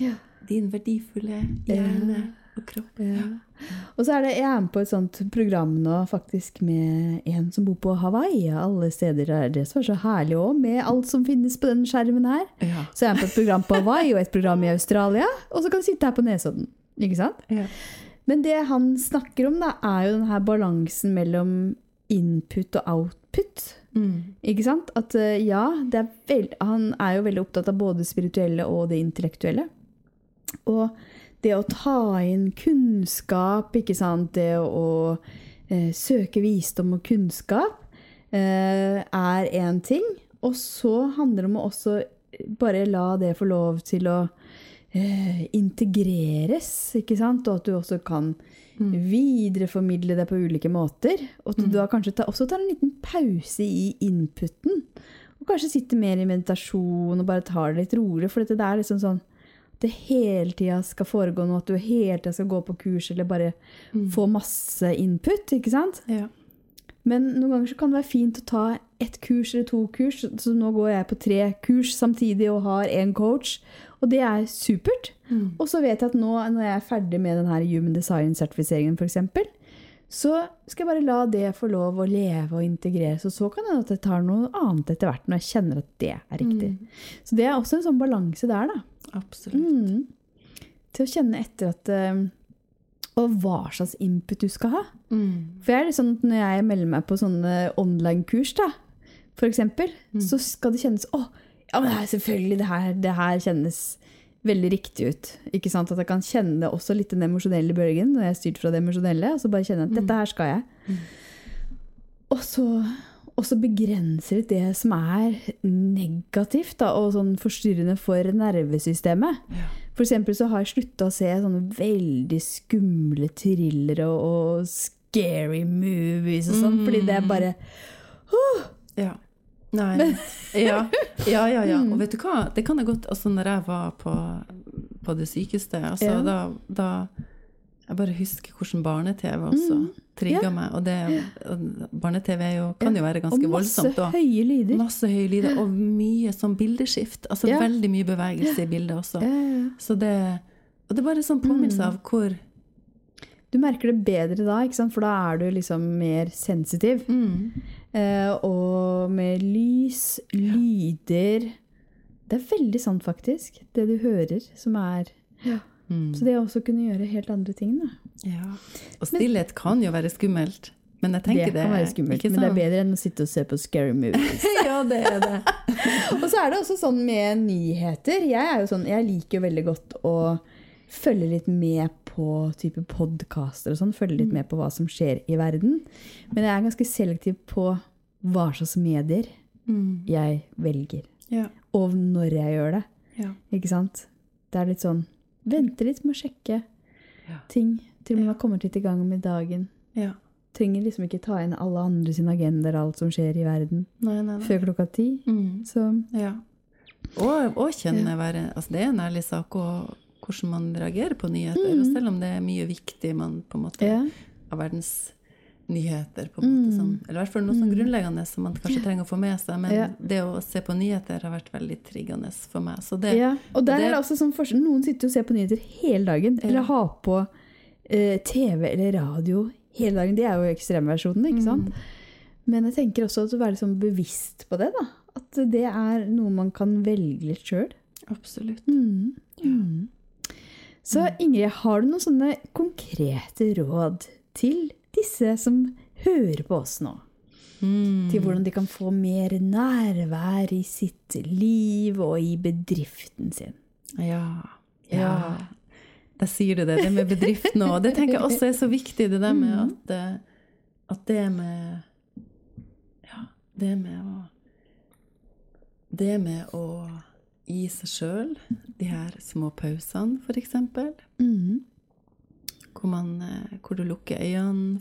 ja. Din verdifulle hjerne og kropp. Ja. Og så er det, jeg er med på et sånt program nå, faktisk med en som bor på Hawaii. Alle steder er det som er så herlig òg, med alt som finnes på den skjermen her. Ja. Så jeg er med på et program på Hawaii og et program i Australia, og så kan du sitte her på Nesodden. Ikke sant? Ja. Men det han snakker om, da, er jo denne balansen mellom input og output. Mm. Ikke sant? At eh, ja, det er veld, han er jo veldig opptatt av både det spirituelle og det intellektuelle. Og det å ta inn kunnskap, ikke sant, det å, eh, søke visdom og kunnskap, eh, er én ting. Og så handler det om å også bare la det få lov til å eh, integreres, ikke sant? Og at du også kan videreformidle det på ulike måter. Og at du da kanskje ta, også tar en liten pause i inputen. Og kanskje sitter mer i meditasjon og bare tar det litt rolig. For dette det er liksom sånn det hele tida skal foregå noe, at du hele tida skal gå på kurs eller bare få masse input. ikke sant? Ja. Men noen ganger så kan det være fint å ta ett kurs eller to kurs. Så nå går jeg på tre kurs samtidig og har én coach. Og det er supert. Mm. Og så vet jeg at nå når jeg er ferdig med den her Human Design-sertifiseringen f.eks., så skal jeg bare la det få lov å leve og integreres. Og så kan det hende at jeg tar noe annet etter hvert når jeg kjenner at det er riktig. Så det er også en sånn balanse der, da. Absolutt. Mm. Til å kjenne etter at eh, Og hva slags input du skal ha. Mm. For jeg er litt sånn at når jeg melder meg på sånne online-kurs, da, for eksempel, så skal det kjennes Å, ja, men det er selvfølgelig, det her, det her kjennes veldig riktig ut. Ikke sant? At jeg kan kjenne også litt den emosjonelle bølgen når jeg er styrt fra det emosjonelle, og så bare kjenne at dette her skal jeg. Og så, og så begrenser det det som er negativt da, og sånn forstyrrende for nervesystemet. Ja. For eksempel så har jeg slutta å se sånne veldig skumle thrillere og, og scary movies og sånn, fordi det er bare Ja. Nei. Ja. ja, ja, ja. Og vet du hva? Det kan jeg godt Altså, når jeg var på, på det sykeste, altså, Ja. da, da Jeg bare husker hvordan barne-TV også trigga Ja. meg. Og det Barne-TV kan jo være Og ganske masse voldsomt. Og høye lyder. masse høye lyder, og mye sånn bildeskift. Altså Ja. veldig mye bevegelse i bildet også. Ja, det Og det er bare sånn påminnelse av hvor Du merker det bedre da, for da er du liksom mer sensitiv. mm, og med lys, lyder Det er veldig sant, faktisk. Det du hører, som er Mm. Så det å også kunne gjøre helt andre ting, da. Ja. Og stillhet kan jo være skummelt. Men jeg tenker det, kan være skummelt, ikke men det er bedre enn å sitte og se på scary movies. ja, det er det. og så er det også sånn med nyheter. Jeg er jo sånn, jeg liker jo veldig godt å følge litt med på type podkaster og sånn. Følge litt med på hva som skjer i verden. Men jeg er ganske selektiv på hva slags medier Mm. jeg velger. Ja. Og når jeg gjør det. Ja. Ikke sant? Det er litt sånn Vente litt med å sjekke Ja. ting til man har kommet litt i gang med dagen. ja. Trenger liksom ikke ta inn alle andre sine agendaer og alt som skjer i verden Nei, nei, nei. før klokka ti. Mm. Så Ja. Og, og kjenne være altså Det er en ærlig sak og hvordan man reagerer på nyheter. Og selv om det er mye viktig man på en måte ja. av verdens nyheter, på en måte, sånn. eller i hvert fall noe sånn grunnleggende som man kanskje trenger å få med seg. Men Ja. det å se på nyheter har vært veldig triggende for meg. Så det, ja. Og der det- er det også sånn forskjell. Noen sitter og ser på nyheter hele dagen. Eller har på eh, TV eller radio hele dagen. De er jo ekstremversjonen, ikke sant? Men jeg tenker også at å være sånn bevisst på det, da. At det er noe man kan velge litt sjøl. Absolutt. Mm. Mm. Så Ingrid, har du noen sånne konkrete råd til disse som hører på oss nå? Mm. Til hvordan de kan få mer nærvær i sitt liv og i bedriften sin? Ja. Ja. ja. Da sier du det, det med bedriften òg. Det tenker jeg også er så viktig, det der med Mm. at, eh, at det med Ja, det med å Det med å gi seg sjøl de her små pausene, f.eks. Mm. Hvor, man, eh, hvor du lukker øynene,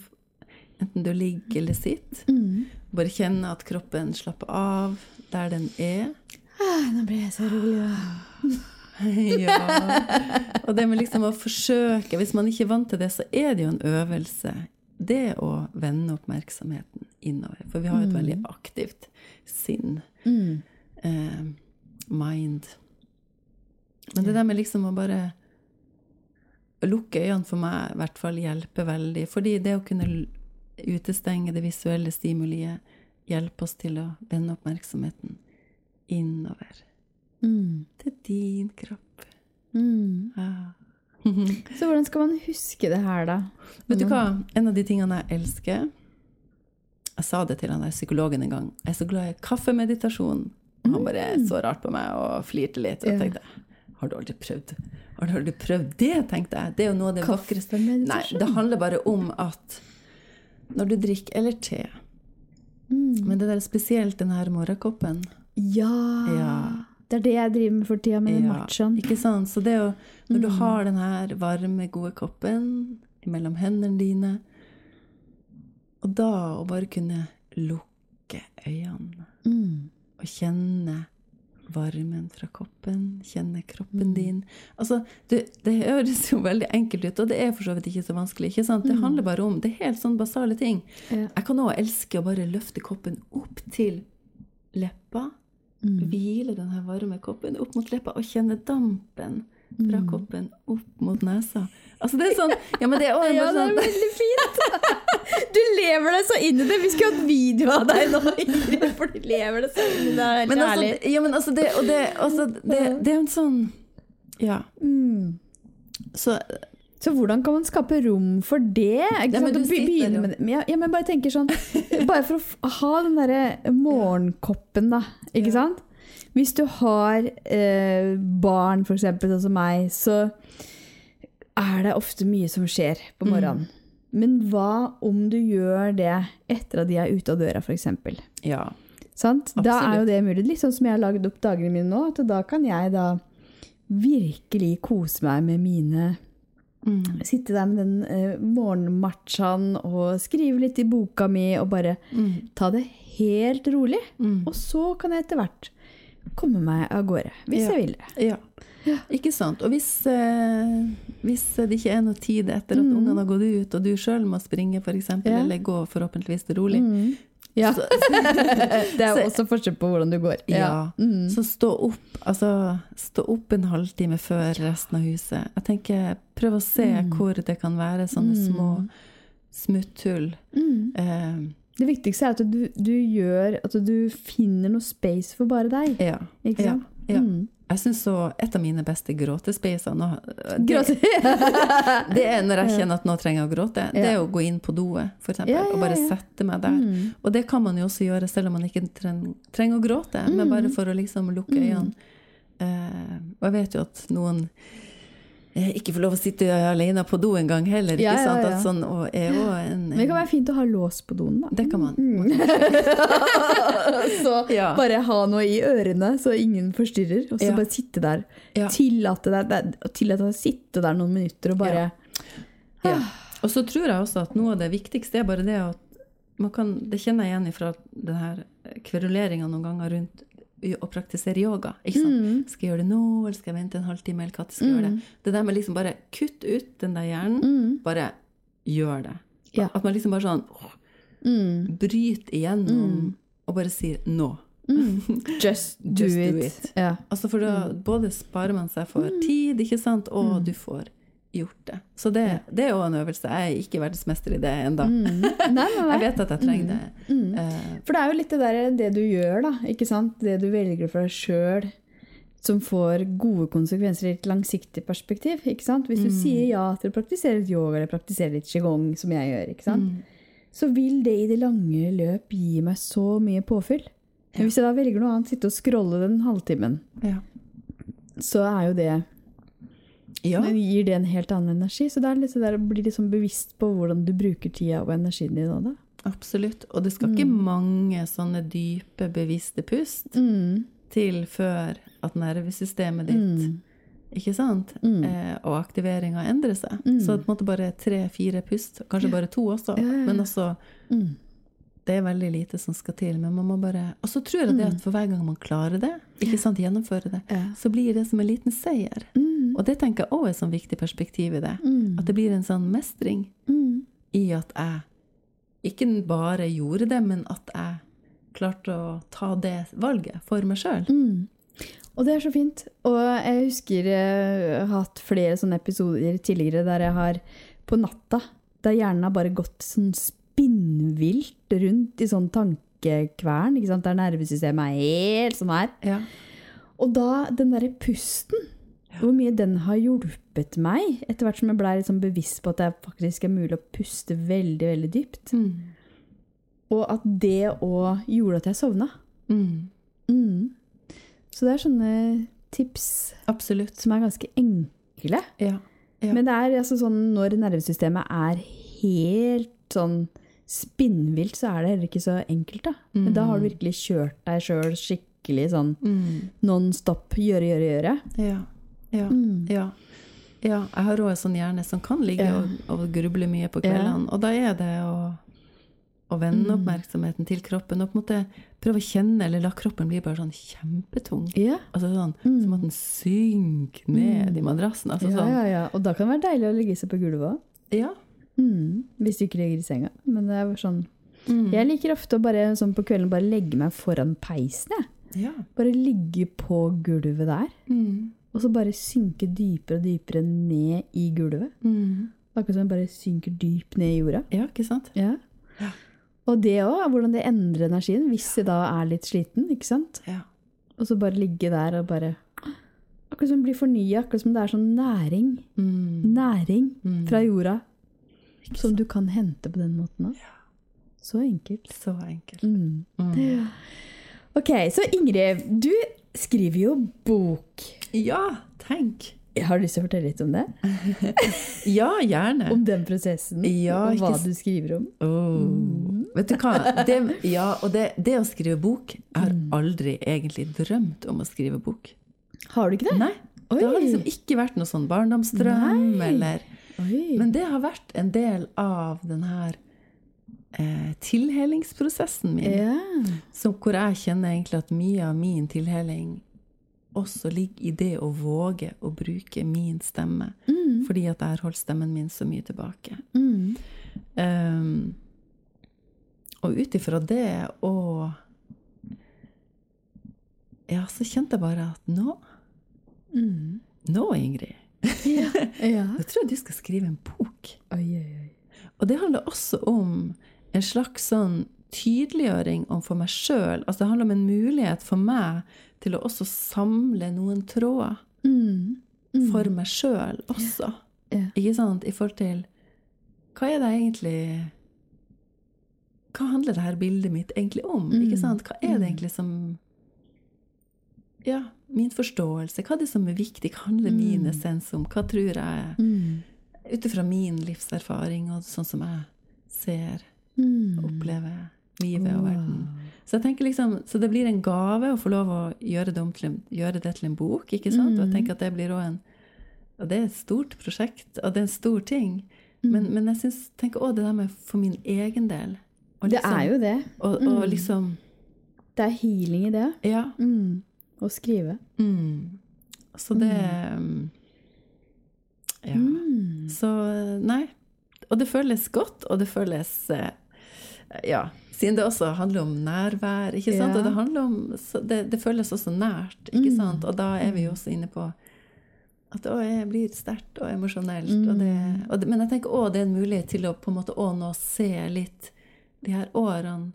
enten du ligger eller sitter. Mm. Bare kjenne at kroppen slapper av der den er. Ah, nå blir jeg så rolig, ja. Og det med liksom å forsøke Hvis man ikke er vant til det, så er det jo en øvelse. Det å vende oppmerksomheten innover. For vi har et veldig aktivt sinn. Mm. Eh, mind. Men det der med liksom å bare lukke øynene for meg i hvert fall hjelper veldig. Fordi det å kunne utestenge det visuelle stimuliet hjelper oss til å vende oppmerksomheten innover. Mm. Til din kropp. Mm. Ja. Så hvordan skal man huske det her, da? Vet du hva? En av de tingene jeg elsker Jeg sa det til han der psykologen en gang. Jeg er så glad i kaffemeditasjon. Og han bare så rart på meg og flirte litt. Og tenkte Har du aldri prøvd Har du aldri prøvd det? tenkte jeg. Det er jo noe av det vakreste Nei, det handler bare om at når du drikker Eller te. Mm. Men det der spesielt den her morgenkoppen Ja. Ja. Det er det jeg driver med for tida, med den Ja, matchaen. Ikke sant? Så det å Når du Mm. har den her varme, gode koppen mellom hendene dine, og da å bare kunne lukke øynene Mm. og kjenne varmen fra koppen, kjenne Mm. kroppen din Altså, det, det høres jo veldig enkelt ut, og det er for så vidt ikke så vanskelig. ikke sant? Mm. Det handler bare om Det er helt sånn basale ting. Jeg kan òg elske å bare løfte koppen opp til leppa. Mm. Hvile den her varme koppen opp mot leppa og kjenne dampen fra Mm. koppen opp mot nesa. Altså det er sånn Ja, men det er Ja, det er sånn veldig fint! Du lever deg så inn i det. Vi skulle hatt video av deg nå, Ingrid, for du lever deg så inn i det. Helt men altså, ærlig. ja, men altså det, og det, altså det, det er en sånn Ja. Mm. Så Så hvordan kan man skape rom for det? Ikke Ja, men sant? du Å begynne med det. Men Ja, ja, men bare tenker sånn Bare for å ha den derre morgenkoppen, da. Ikke Ja. sant? Hvis du har eh, barn, eksempel, sånn som meg, så er det ofte mye som skjer på Mm. morgenen. Men hva om du gjør det etter at de er ute av døra, f.eks.? Ja. Sant? Da er jo det mulig. Litt sånn som jeg har lagd opp dagene mine nå. At da kan jeg da virkelig kose meg med mine Mm. Sitte der med den eh, morgenmatchaen og skrive litt i boka mi og bare Mm. ta det helt rolig. Mm. Og så kan jeg etter hvert komme meg av gårde, hvis Ja. jeg vil det. Ja. Ikke sant. Og hvis, eh, hvis det ikke er noe tid etter at Mm. ungene har gått ut, og du sjøl må springe, f.eks., Ja. eller gå forhåpentligvis rolig Mm. Ja. Så- det er også forskjell på hvordan du går. Ja. Mm. Så stå opp, altså, stå opp en halvtime før resten av huset. Jeg tenker, Prøv å se Mm. hvor det kan være sånne Mm. små smutthull. Mm. Eh, Det viktigste er at du, du gjør at du finner noe space for bare deg. ja. Ikke sant? Ja. Mm. Jeg syns så et av mine beste gråtespeiser nå, det, det er når jeg kjenner at nå trenger jeg å gråte. Det er å gå inn på doet, for eksempel, Ja, ja, og bare sette meg der. Mm. Og det kan man jo også gjøre selv om man ikke treng, trenger å gråte, men bare for å liksom lukke øynene. Eh, og jeg vet jo at noen ikke får lov å sitte alene på do engang heller. ikke Ja, ja, sant? ja. At sånn, jo en, Men det kan være fint å ha lås på doen, da. Det kan man. så Ja. bare ha noe i ørene, så ingen forstyrrer. Og så Ja. bare sitte der. Ja. Tillate deg å sitte der noen minutter og bare Ja. Og så tror jeg også at noe av det viktigste er bare det at man kan, Det kjenner jeg igjen fra denne kveruleringa noen ganger rundt å praktisere yoga. ikke sant? Mm. Skal jeg gjøre det nå, eller skal jeg vente en halvtime? eller hva skal jeg gjøre det? Det der med liksom bare kutt ut den der hjernen. Mm. Bare gjør det. Ja. At man liksom bare sånn åh, Mm. bryter igjennom og bare sier nå. Mm. Just do Just do it. it. Ja. Altså For da både sparer man seg for tid, ikke sant, og du får gjort det. Så det, det er jo en øvelse. Jeg er ikke verdensmester i det ennå. Mm. Jeg vet at jeg trenger det. Mm. Eh, For det er jo litt det der det du gjør, da. Ikke sant? Det du velger for deg sjøl, som får gode konsekvenser i et langsiktig perspektiv. Ikke sant? Hvis du sier ja til å praktisere litt yoga eller praktisere litt qigong, som jeg gjør, ikke sant? mm. så vil det i det lange løp gi meg så mye påfyll. Men hvis jeg da velger noe annet, sitte og scrolle den halvtimen, ja. så er jo det ja. Men gir det en helt annen energi. Så det er så der å bli liksom bevisst på hvordan du bruker tida og energien din òg, da. Absolutt. Og det skal ikke mange sånne dype, bevisste pust Mm. til før at nervesystemet ditt Mm. ikke sant? Mm. Eh, og aktiveringa endrer seg. Mm. Så på en måte bare tre-fire pust, kanskje bare to også. Ja, ja. Men altså, Mm. det er veldig lite som skal til. Men man må bare Og så tror jeg det at for hver gang man klarer det, ikke sant, gjennomfører det, Ja. så blir det som en liten seier. Mm. Og det tenker jeg òg er et sånn viktig perspektiv i det. Mm. At det blir en sånn mestring Mm. i at jeg ikke bare gjorde det, men at jeg klarte å ta det valget for meg sjøl. Mm. Og det er så fint. Og jeg husker jeg har hatt flere sånne episoder tidligere der jeg har på natta Der hjernen har bare gått sånn spinnvilt rundt i sånn tankekvern. Der nervesystemet er helt sånn her. Ja. Og da den derre pusten, hvor mye den har hjulpet meg, etter hvert som jeg blei liksom bevisst på at det faktisk er mulig å puste veldig, veldig dypt. Mm. Og at det òg gjorde at jeg sovna. Mm. Mm. Så det er sånne tips Absolutt. som er ganske enkle. Ja. Ja. Men det er altså sånn når nervesystemet er helt sånn spinnvilt, så er det heller ikke så enkelt, da. Men da har du virkelig kjørt deg sjøl skikkelig sånn Mm. non stop, gjøre, gjøre, gjøre. Ja. Ja. Mm. ja. Ja, jeg har òg en sånn hjerne som kan ligge og, og gruble mye på kveldene. Og da er det å, å vende Mm. oppmerksomheten til kroppen og på en måte prøve å kjenne, eller la kroppen bli bare sånn kjempetung. Ja. Altså sånn, Mm. Som at den synker ned i madrassen. Altså ja, sånn. ja, ja. Og da kan det være deilig å ligge seg på gulvet òg. Ja. Mm. Hvis du ikke ligger i senga. Men det er sånn Mm. Jeg liker ofte å bare sånn på kvelden bare legge meg foran peisen. Jeg. ja. Bare ligge på gulvet der. Mm. Og så bare synke dypere og dypere ned i gulvet. Mm. Akkurat som jeg bare synker dypt ned i jorda. Ja, ikke sant? Ja. Ja. Og det òg, hvordan det endrer energien hvis jeg da er litt sliten. ikke sant? Ja. Og så bare ligge der og bare Akkurat som bli fornya, akkurat som det er sånn næring. Mm. Næring Mm. fra jorda som du kan hente på den måten òg. Så enkelt. Så enkelt. Mm. Mm. Ok, så Ingrid, du skriver jo bok. Ja, tenk! Har du lyst til å fortelle litt om det? Ja, gjerne. Om den prosessen? Ja, og hva du skriver om? Oh. Vet du hva? Det, ja, og det, det å skrive bok Jeg har Mm. aldri egentlig drømt om å skrive bok. Har du ikke det? Nei. Oi. Det har liksom ikke vært noe sånn barndomsdrøm, Nei. eller Oi. Men det har vært en del av den her eh, tilhelingsprosessen min. Yeah. Som, hvor jeg kjenner egentlig at mye av min tilheling også ligger i det å våge å bruke min stemme. Mm. Fordi at jeg har holdt stemmen min så mye tilbake. Mm. Um, og ut ifra det og Ja, så kjente jeg bare at nå, Mm. nå, Ingrid, Ja. ja. jeg tror jeg du skal skrive en bok. Oi, oi, oi. Og det handler også om en slags sånn tydeliggjøring om for meg sjøl. Altså det handler om en mulighet for meg til å også samle noen tråder Mm. Mm. for meg sjøl også. Ja. Ikke sant? I forhold til Hva er det egentlig Hva handler det her bildet mitt egentlig om? Mm. Ikke sant? Hva er det Mm. egentlig som Ja, min forståelse. Hva er det som er viktig? Hva handler Mm. min essens om? Hva tror jeg Mm. Ut ifra min livserfaring og sånn som jeg ser, Mm. oppleve livet og verden. Så jeg tenker liksom, så det blir en gave å få lov å gjøre det, til en, gjøre det til en bok. ikke sant? Og jeg Mm. tenker at det blir også en Og det er et stort prosjekt, og det er en stor ting. Mm. Men, men jeg synes, tenker òg det der med for min egen del. Og Det er jo det. Og, og Mm. liksom Det er healing i det. Ja. Mm. Å skrive. Mm. Så det mm, Ja. Så nei. Og det føles godt, og det føles eh, Ja. Siden det også handler om nærvær, ikke sant? Ja. Og det handler om det, det føles også nært, ikke Mm. sant? Og da er vi jo også inne på at å, jeg blir sterkt og emosjonelt. Og det, Mm. og det, men jeg tenker òg det er en mulighet til å på en måte å nå se litt de her årene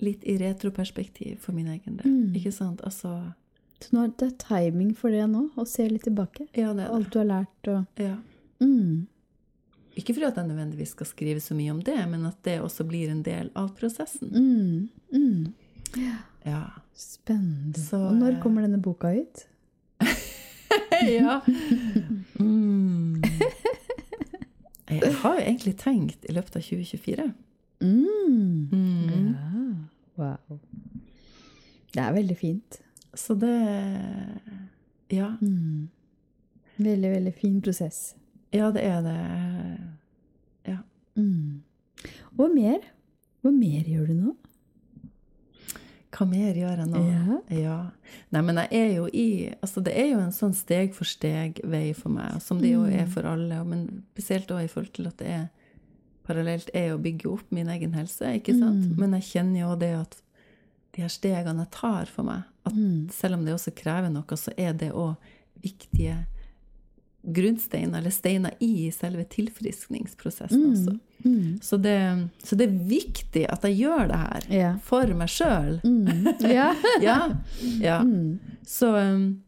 litt i retroperspektiv for min egen del. Mm. Ikke sant? Altså Så nå er det timing for det nå, å se litt tilbake. Ja, det er det. Alt du har lært og Ja. mm. Ikke fordi at jeg nødvendigvis skal skrive så mye om det, men at det også blir en del av prosessen. Mm. Mm. Ja. Spennende. Så, og når eh, kommer denne boka ut? ja. Mm. Jeg har jo egentlig tenkt i løpet av 2024. Mm. Mm. Ja. Wow. Det er veldig fint. Så det Ja. Mm. Veldig, veldig fin prosess. Ja, det er det. Ja. Mm. Hva mer? Hva mer gjør du nå? Hva mer gjør jeg nå? Ja. Ja. Nei, men jeg er jo i Altså, det er jo en sånn steg for steg-vei for meg, som det jo er Mm. for alle, men spesielt òg i forhold til at det er parallelt er å bygge opp min egen helse, ikke sant? Mm. Men jeg kjenner jo det at de her stegene jeg tar for meg, at Mm. selv om det også krever noe, så er det òg viktige grunnsteiner, eller steiner i selve tilfriskningsprosessen også. Mm. Så det, så det er viktig at jeg gjør det her yeah. for meg sjøl. Mm. Ja. Ja. ja. Mm. Så um,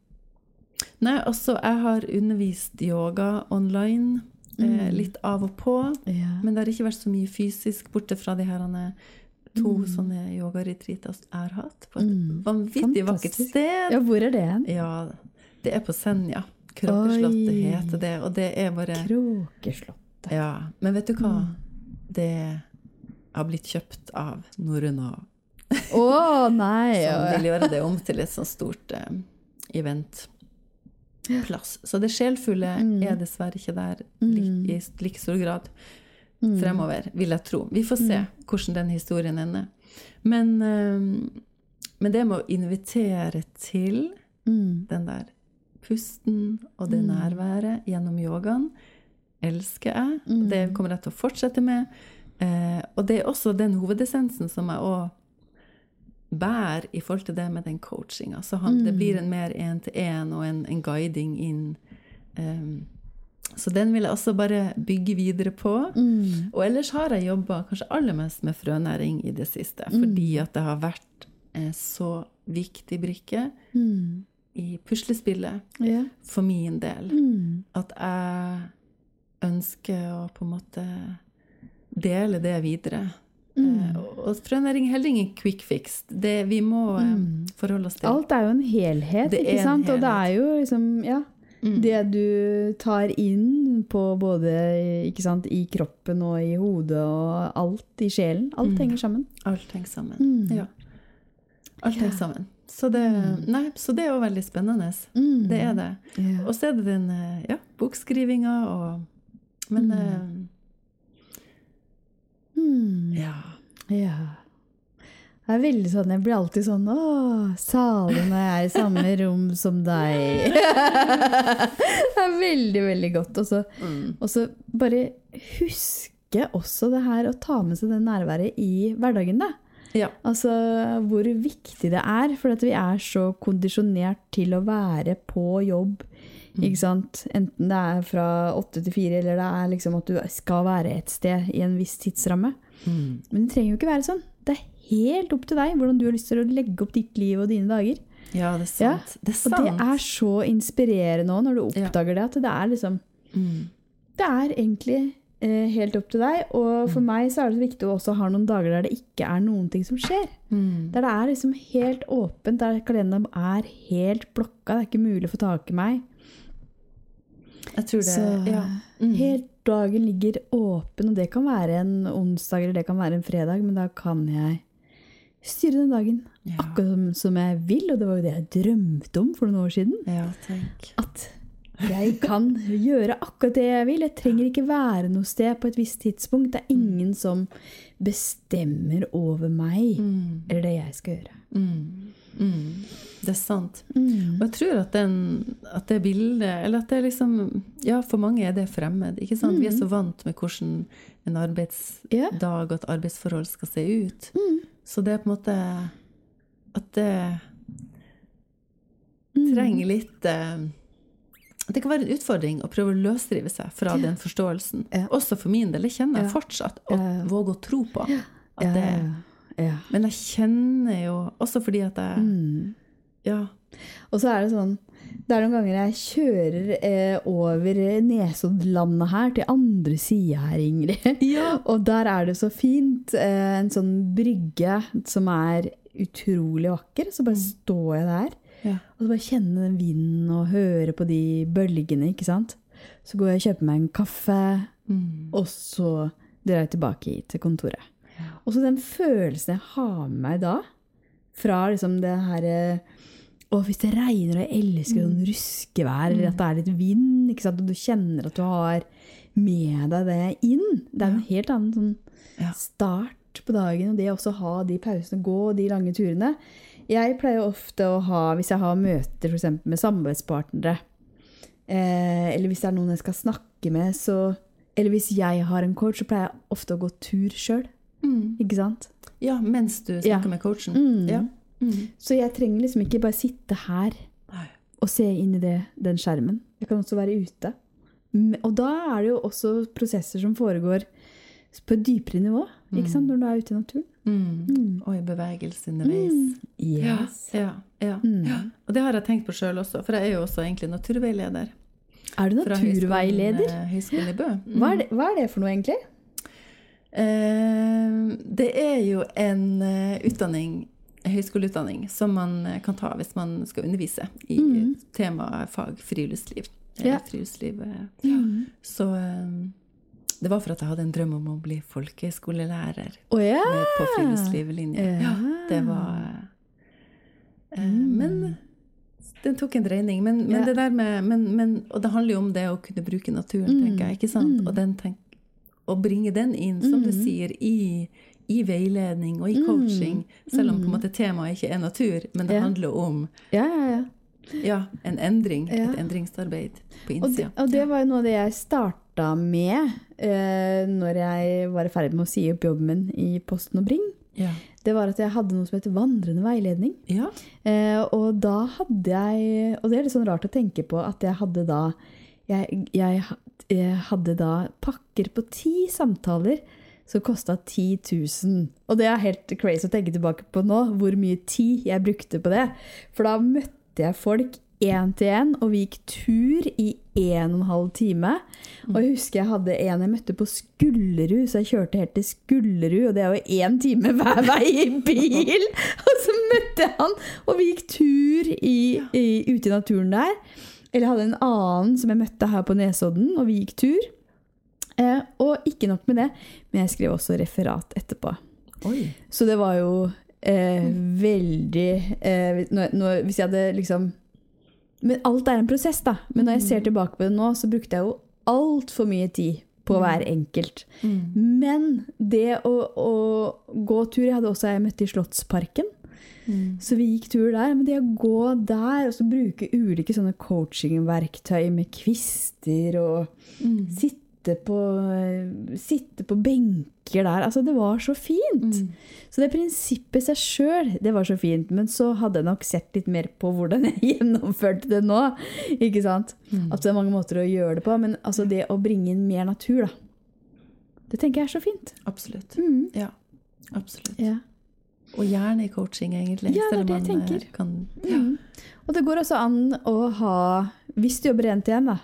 Nei, altså, jeg har undervist yoga online. Eh, Mm. litt av og på. Yeah. Men det har ikke vært så mye fysisk, borte fra de her to Mm. sånne yogaretreater jeg har hatt. På et Mm. vanvittig vakkert sted. ja, hvor er det hen? Ja, det er på Senja. Kråkeslottet heter det. Og det er bare Kråkeslottet. Ja. Men vet du hva? Mm. Det har blitt kjøpt av Norrøn og oh, nei! som vil gjøre det om til et sånt stort eh, eventplass. Så det sjelfulle Mm. er dessverre ikke der like, i like stor grad Mm. fremover, vil jeg tro. Vi får se hvordan den historien ender. Men, eh, men det med å invitere til Mm. den der pusten og det Mm. nærværet gjennom yogaen, elsker jeg. Mm. Det kommer jeg til å fortsette med. Eh, og det er også den hovedessensen som jeg òg bærer i forhold til det med den coachinga. Så han, det Mm. blir en mer én-til-én og en, en guiding inn. Um, så den vil jeg også bare bygge videre på. Mm. Og ellers har jeg jobba kanskje aller mest med frønæring i det siste. Mm. Fordi at det har vært en så viktig brikke Mm. I puslespillet Ja. for min del. Mm. At jeg ønsker å på en måte dele det videre. Mm. Eh, og- frønæring er heller ingen quick fix. Det, vi må eh, Mm. forholde oss til. Alt er jo en helhet, ikke sant? Og det er jo liksom, ja Mm. Det du tar inn på både ikke sant, i kroppen og i hodet og alt i sjelen. Alt Mm. henger sammen. Alt henger sammen. Mm. Ja. Alt henger sammen. Så det, nei, så det er jo veldig spennende. Mm. Det er det. Yeah. Og så er det den eh, ja, bokskrivinga og Men Mm. Mm. eh, ja. Ja. Det er veldig sånn, Jeg blir alltid sånn Å, jeg er i samme rom som deg. det er veldig, veldig godt. Og så, Mm. og så bare huske også det her å ta med seg det nærværet i hverdagen. da. Ja. Altså hvor viktig det er, for at vi er så kondisjonert til å være på jobb. Mm. Ikke sant? Enten det er fra åtte til fire, eller det er liksom at du skal være et sted i en viss tidsramme. Mm. Men det trenger jo ikke være sånn. Det er helt opp til deg hvordan du har lyst til å legge opp ditt liv og dine dager. Ja, det er Ja, sant. Det er Og det er så inspirerende òg, når du Ja. oppdager det, at det er liksom mm. Det er egentlig helt opp til deg. Og for meg så er det viktig å også ha noen dager der det ikke er noen ting som skjer. Mm. Der det er liksom helt åpent, der kalenderen er helt blokka. Det er ikke mulig å få tak i meg. Jeg tror det Så ja. Mm. helt dagen ligger åpen, og det kan være en onsdag eller det kan være en fredag, men da kan jeg styre den dagen Ja. akkurat som, som jeg vil, og det var jo det jeg drømte om for noen år siden. ja, tenk. At jeg kan gjøre akkurat det jeg vil. Jeg trenger ikke være noe sted på et visst tidspunkt. Det er ingen som bestemmer over meg Mm. eller det jeg skal gjøre. Mm. Mm. Det er sant. Mm. Og jeg tror at, den, at det bildet Eller at det er liksom Ja, for mange er det fremmed. ikke sant? Vi er så vant med hvordan en arbeidsdag og et arbeidsforhold skal se ut. Mm. Så det er på en måte At det Mm. trenger litt eh, Det kan være en utfordring å prøve å løsrive seg fra den forståelsen. Også for min del. Jeg kjenner jeg fortsatt. Å våge å tro på. At det, ja. men jeg kjenner jo Også fordi at jeg Mm. Ja. Og så er det sånn Det er noen ganger jeg kjører eh, over Nesoddlandet her, til andre sida her, Ingrid. Ja. Og der er det så fint. Eh, en sånn brygge som er utrolig vakker. Så bare står jeg der Ja. og så bare kjenner den vinden og hører på de bølgene, ikke sant. Så går jeg og kjøper meg en kaffe, Mm. og så drar jeg tilbake hit til kontoret. Og så den følelsen jeg har med meg da, fra liksom det her eh, Å, hvis det regner, og jeg elsker sånn ruskevær, eller at det er litt vind, ikke sant? og du kjenner at du har med deg det inn. Det er en helt annen sånn start på dagen, og det å også ha de pausene, gå de lange turene. Jeg pleier ofte å ha, hvis jeg har møter for eksempel med samarbeidspartnere, eh, eller hvis det er noen jeg skal snakke med, så Eller hvis jeg har en coach, så pleier jeg ofte å gå tur sjøl. Mm. Ikke sant? ja, mens du snakker Ja. med coachen. Mm. Ja. Mm. Så jeg trenger liksom ikke bare sitte her Nei. og se inn i det, den skjermen. Jeg kan også være ute. Og da er det jo også prosesser som foregår på et dypere nivå, ikke sant? når du er ute i naturen. Mm. Mm. Og i bevegelse underveis. Yes. Ja, ja, Mm. ja. Og det har jeg tenkt på sjøl også, for jeg er jo også egentlig naturveileder. Er du naturveileder? Høgskolen, eh, Høgskolen i Bø. Mm. Hva er, det, hva er det for noe, egentlig? Eh, det er jo en eh, utdanning, høyskoleutdanning som man kan ta hvis man skal undervise i Mm. temafag friluftsliv. Eh, Ja. friluftsliv. Mm. Så eh, det var for at jeg hadde en drøm om å bli folkeskolelærer oh, med, på friluftslivlinje. Ja. det var eh, Mm. Men den tok en dreining. Men, men Ja. det der med men, men, Og det handler jo om det å kunne bruke naturen, Mm. tenker jeg. ikke sant? Mm. Og den tenk, å bringe den inn, som du Mm. sier, i, i veiledning og i Mm. coaching. Selv om på en måte temaet ikke er natur, men det handler om Ja, ja, ja. ja, en endring. Ja. Et endringsarbeid på Og innsida. og det var jo noe av det jeg starta med eh, når jeg var i ferd med å si opp jobben min i Posten og Bring. Ja. Det var at jeg hadde noe som heter vandrende veiledning. ja. Eh, og da hadde jeg Og det er litt sånn rart å tenke på at jeg hadde da Jeg, jeg, jeg hadde da pakker på ti samtaler som kosta 10 000. Og det er helt crazy å tenke tilbake på nå, hvor mye tid jeg brukte på det. For da møtte jeg folk én til én, og vi gikk tur i en og en halv time. Og jeg husker jeg hadde en jeg møtte på Skullerud, så jeg kjørte helt til Skullerud, og det er jo én time hver vei i bil! Og så møtte jeg han, og vi gikk tur i, i, ute i naturen der. Eller jeg hadde en annen som jeg møtte her på Nesodden, og vi gikk tur. Eh, og ikke nok med det, men jeg skrev også referat etterpå. Oi. Så det var jo eh, veldig eh, når, når, Hvis jeg hadde liksom Men alt er en prosess, da. Men når jeg ser tilbake på det nå, så brukte jeg jo altfor mye tid på hver enkelt. Mm. Men det å, å gå tur Jeg hadde også jeg møtte i Slottsparken. Mm. Så vi gikk tur der. Men det å gå der og så bruke ulike sånne coachingverktøy med kvister og Mm. sitte på, sitte på benker der Altså, det var så fint! Mm. Så det prinsippet seg sjøl, det var så fint. Men så hadde jeg nok sett litt mer på hvordan jeg gjennomførte det nå. Ikke sant? Mm. At det er mange måter å gjøre det på. Men altså det å bringe inn mer natur, da. Det tenker jeg er så fint. Absolutt. Mm. Ja. Absolutt. Ja. Og gjerne i coaching, egentlig. Ja, det er det jeg eh, tenker. Kan, Mm. Og det går også an å ha Hvis du jobber én til én, da.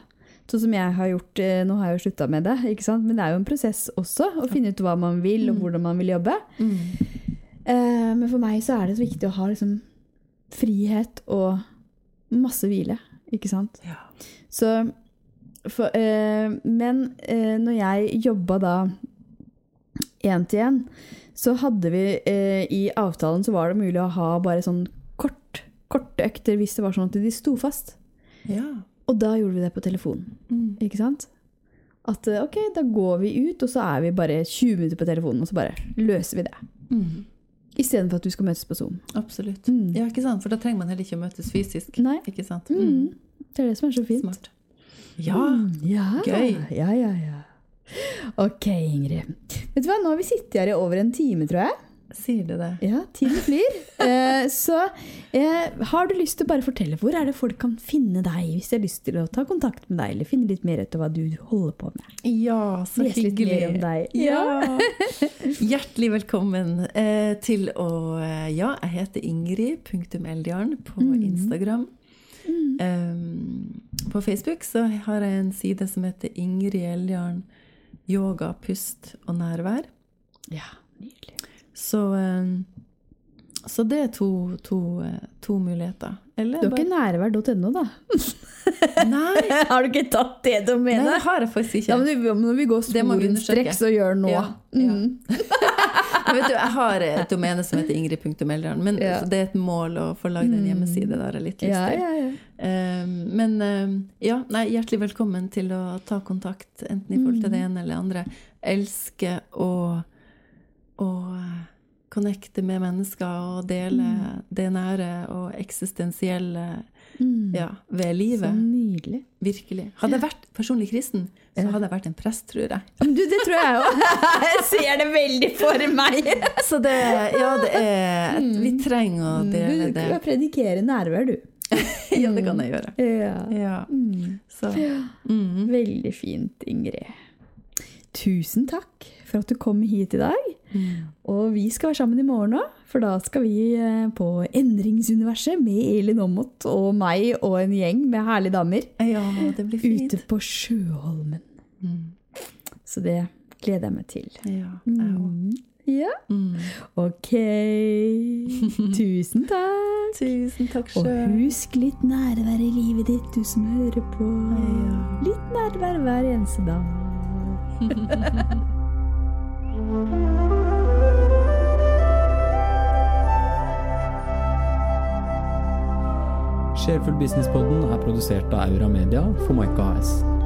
Sånn som jeg har gjort eh, Nå har jeg jo slutta med det, ikke sant? men det er jo en prosess også. Å finne ut hva man vil, og Mm. hvordan man vil jobbe. Mm. Uh, men for meg så er det så viktig å ha liksom frihet og masse hvile, ikke sant. Ja. Så for, uh, Men uh, når jeg jobba da én til én, så hadde vi i avtalen så var det mulig å ha bare sånn kort, korte økter hvis det var sånn at de sto fast. ja. Og da gjorde vi det på telefonen, Mm. ikke sant? At eh, ok, da går vi ut, og så er vi bare 20 minutter på telefonen, og så bare løser vi det. Mm. Istedenfor at du skal møtes på Zoom. Absolutt. Mm. Ja, ikke sant? For da trenger man heller ikke å møtes fysisk. Nei. Ikke sant? Mm. Det er det som er så fint. Smart. Ja. Mm, ja. Gøy. Ja, ja, ja. Ok, Ingrid. Vet du hva, nå har vi sittet her i over en time, tror jeg. Sier du det? Ja, tiden flyr. Eh, så eh, har du lyst til å bare fortelle, hvor er det folk kan finne deg, hvis de har lyst til å ta kontakt med deg, eller finne litt mer ut av hva du holder på med? Ja, så Les litt mer om deg. Ja. Hjertelig velkommen eh, til å eh, Ja, jeg heter Ingrid.eldjarn på Mm. Instagram. Um, på Facebook så har jeg en side som heter Ingrid Eldjarn yoga, pust og nærvær. Ja, nydelig. Så, um, så det er to, to, eh, to muligheter. Eller Du har ikke nærvær.no, da? Nei, har du ikke tatt det nei, det har jeg faktisk ikke. Ja, men vi, når vi går Det sporenstreks og gjør nå. Ja, ja. Mm. Jeg, vet du, jeg har et domene som heter ingrid.melderen, men Ja. det er et mål å få lagd en Mm. hjemmeside. der. har litt lyst Ja, til. ja, ja. Um, men um, ja, nei, hjertelig velkommen til å ta kontakt, enten i forhold til det Mm. ene eller det andre. Elsker å, å uh, connecte med mennesker og dele Mm. det nære og eksistensielle Mm. ja, ved Så livet. nydelig. Virkelig. Hadde jeg vært personlig kristen, så hadde jeg vært en prest, tror jeg. Men du, det tror jeg òg. Jeg ser det veldig for meg. Så det, ja, det er Vi trenger å dele Du det. kan predikere nærvær, du. Ja, det kan jeg gjøre. Ja. Ja. Mm. Så mm. Veldig fint, Ingrid. Tusen takk for at du kom hit i dag. Mm. Og vi skal være sammen i morgen òg, for da skal vi eh, på Endringsuniverset med Elin Aamodt og meg og en gjeng med herlige damer Ja, det blir fint. ute på Sjøholmen. Mm. Så det gleder jeg meg til. Ja, jeg òg. Mm. Ja, Mm. ok. Tusen takk. Tusen takk Og husk litt nærvær i livet ditt, du som hører på. Ja. Litt nærvær hver eneste dag. Sjelfull Businesspodden er produsert av Aura Media for Maika AS.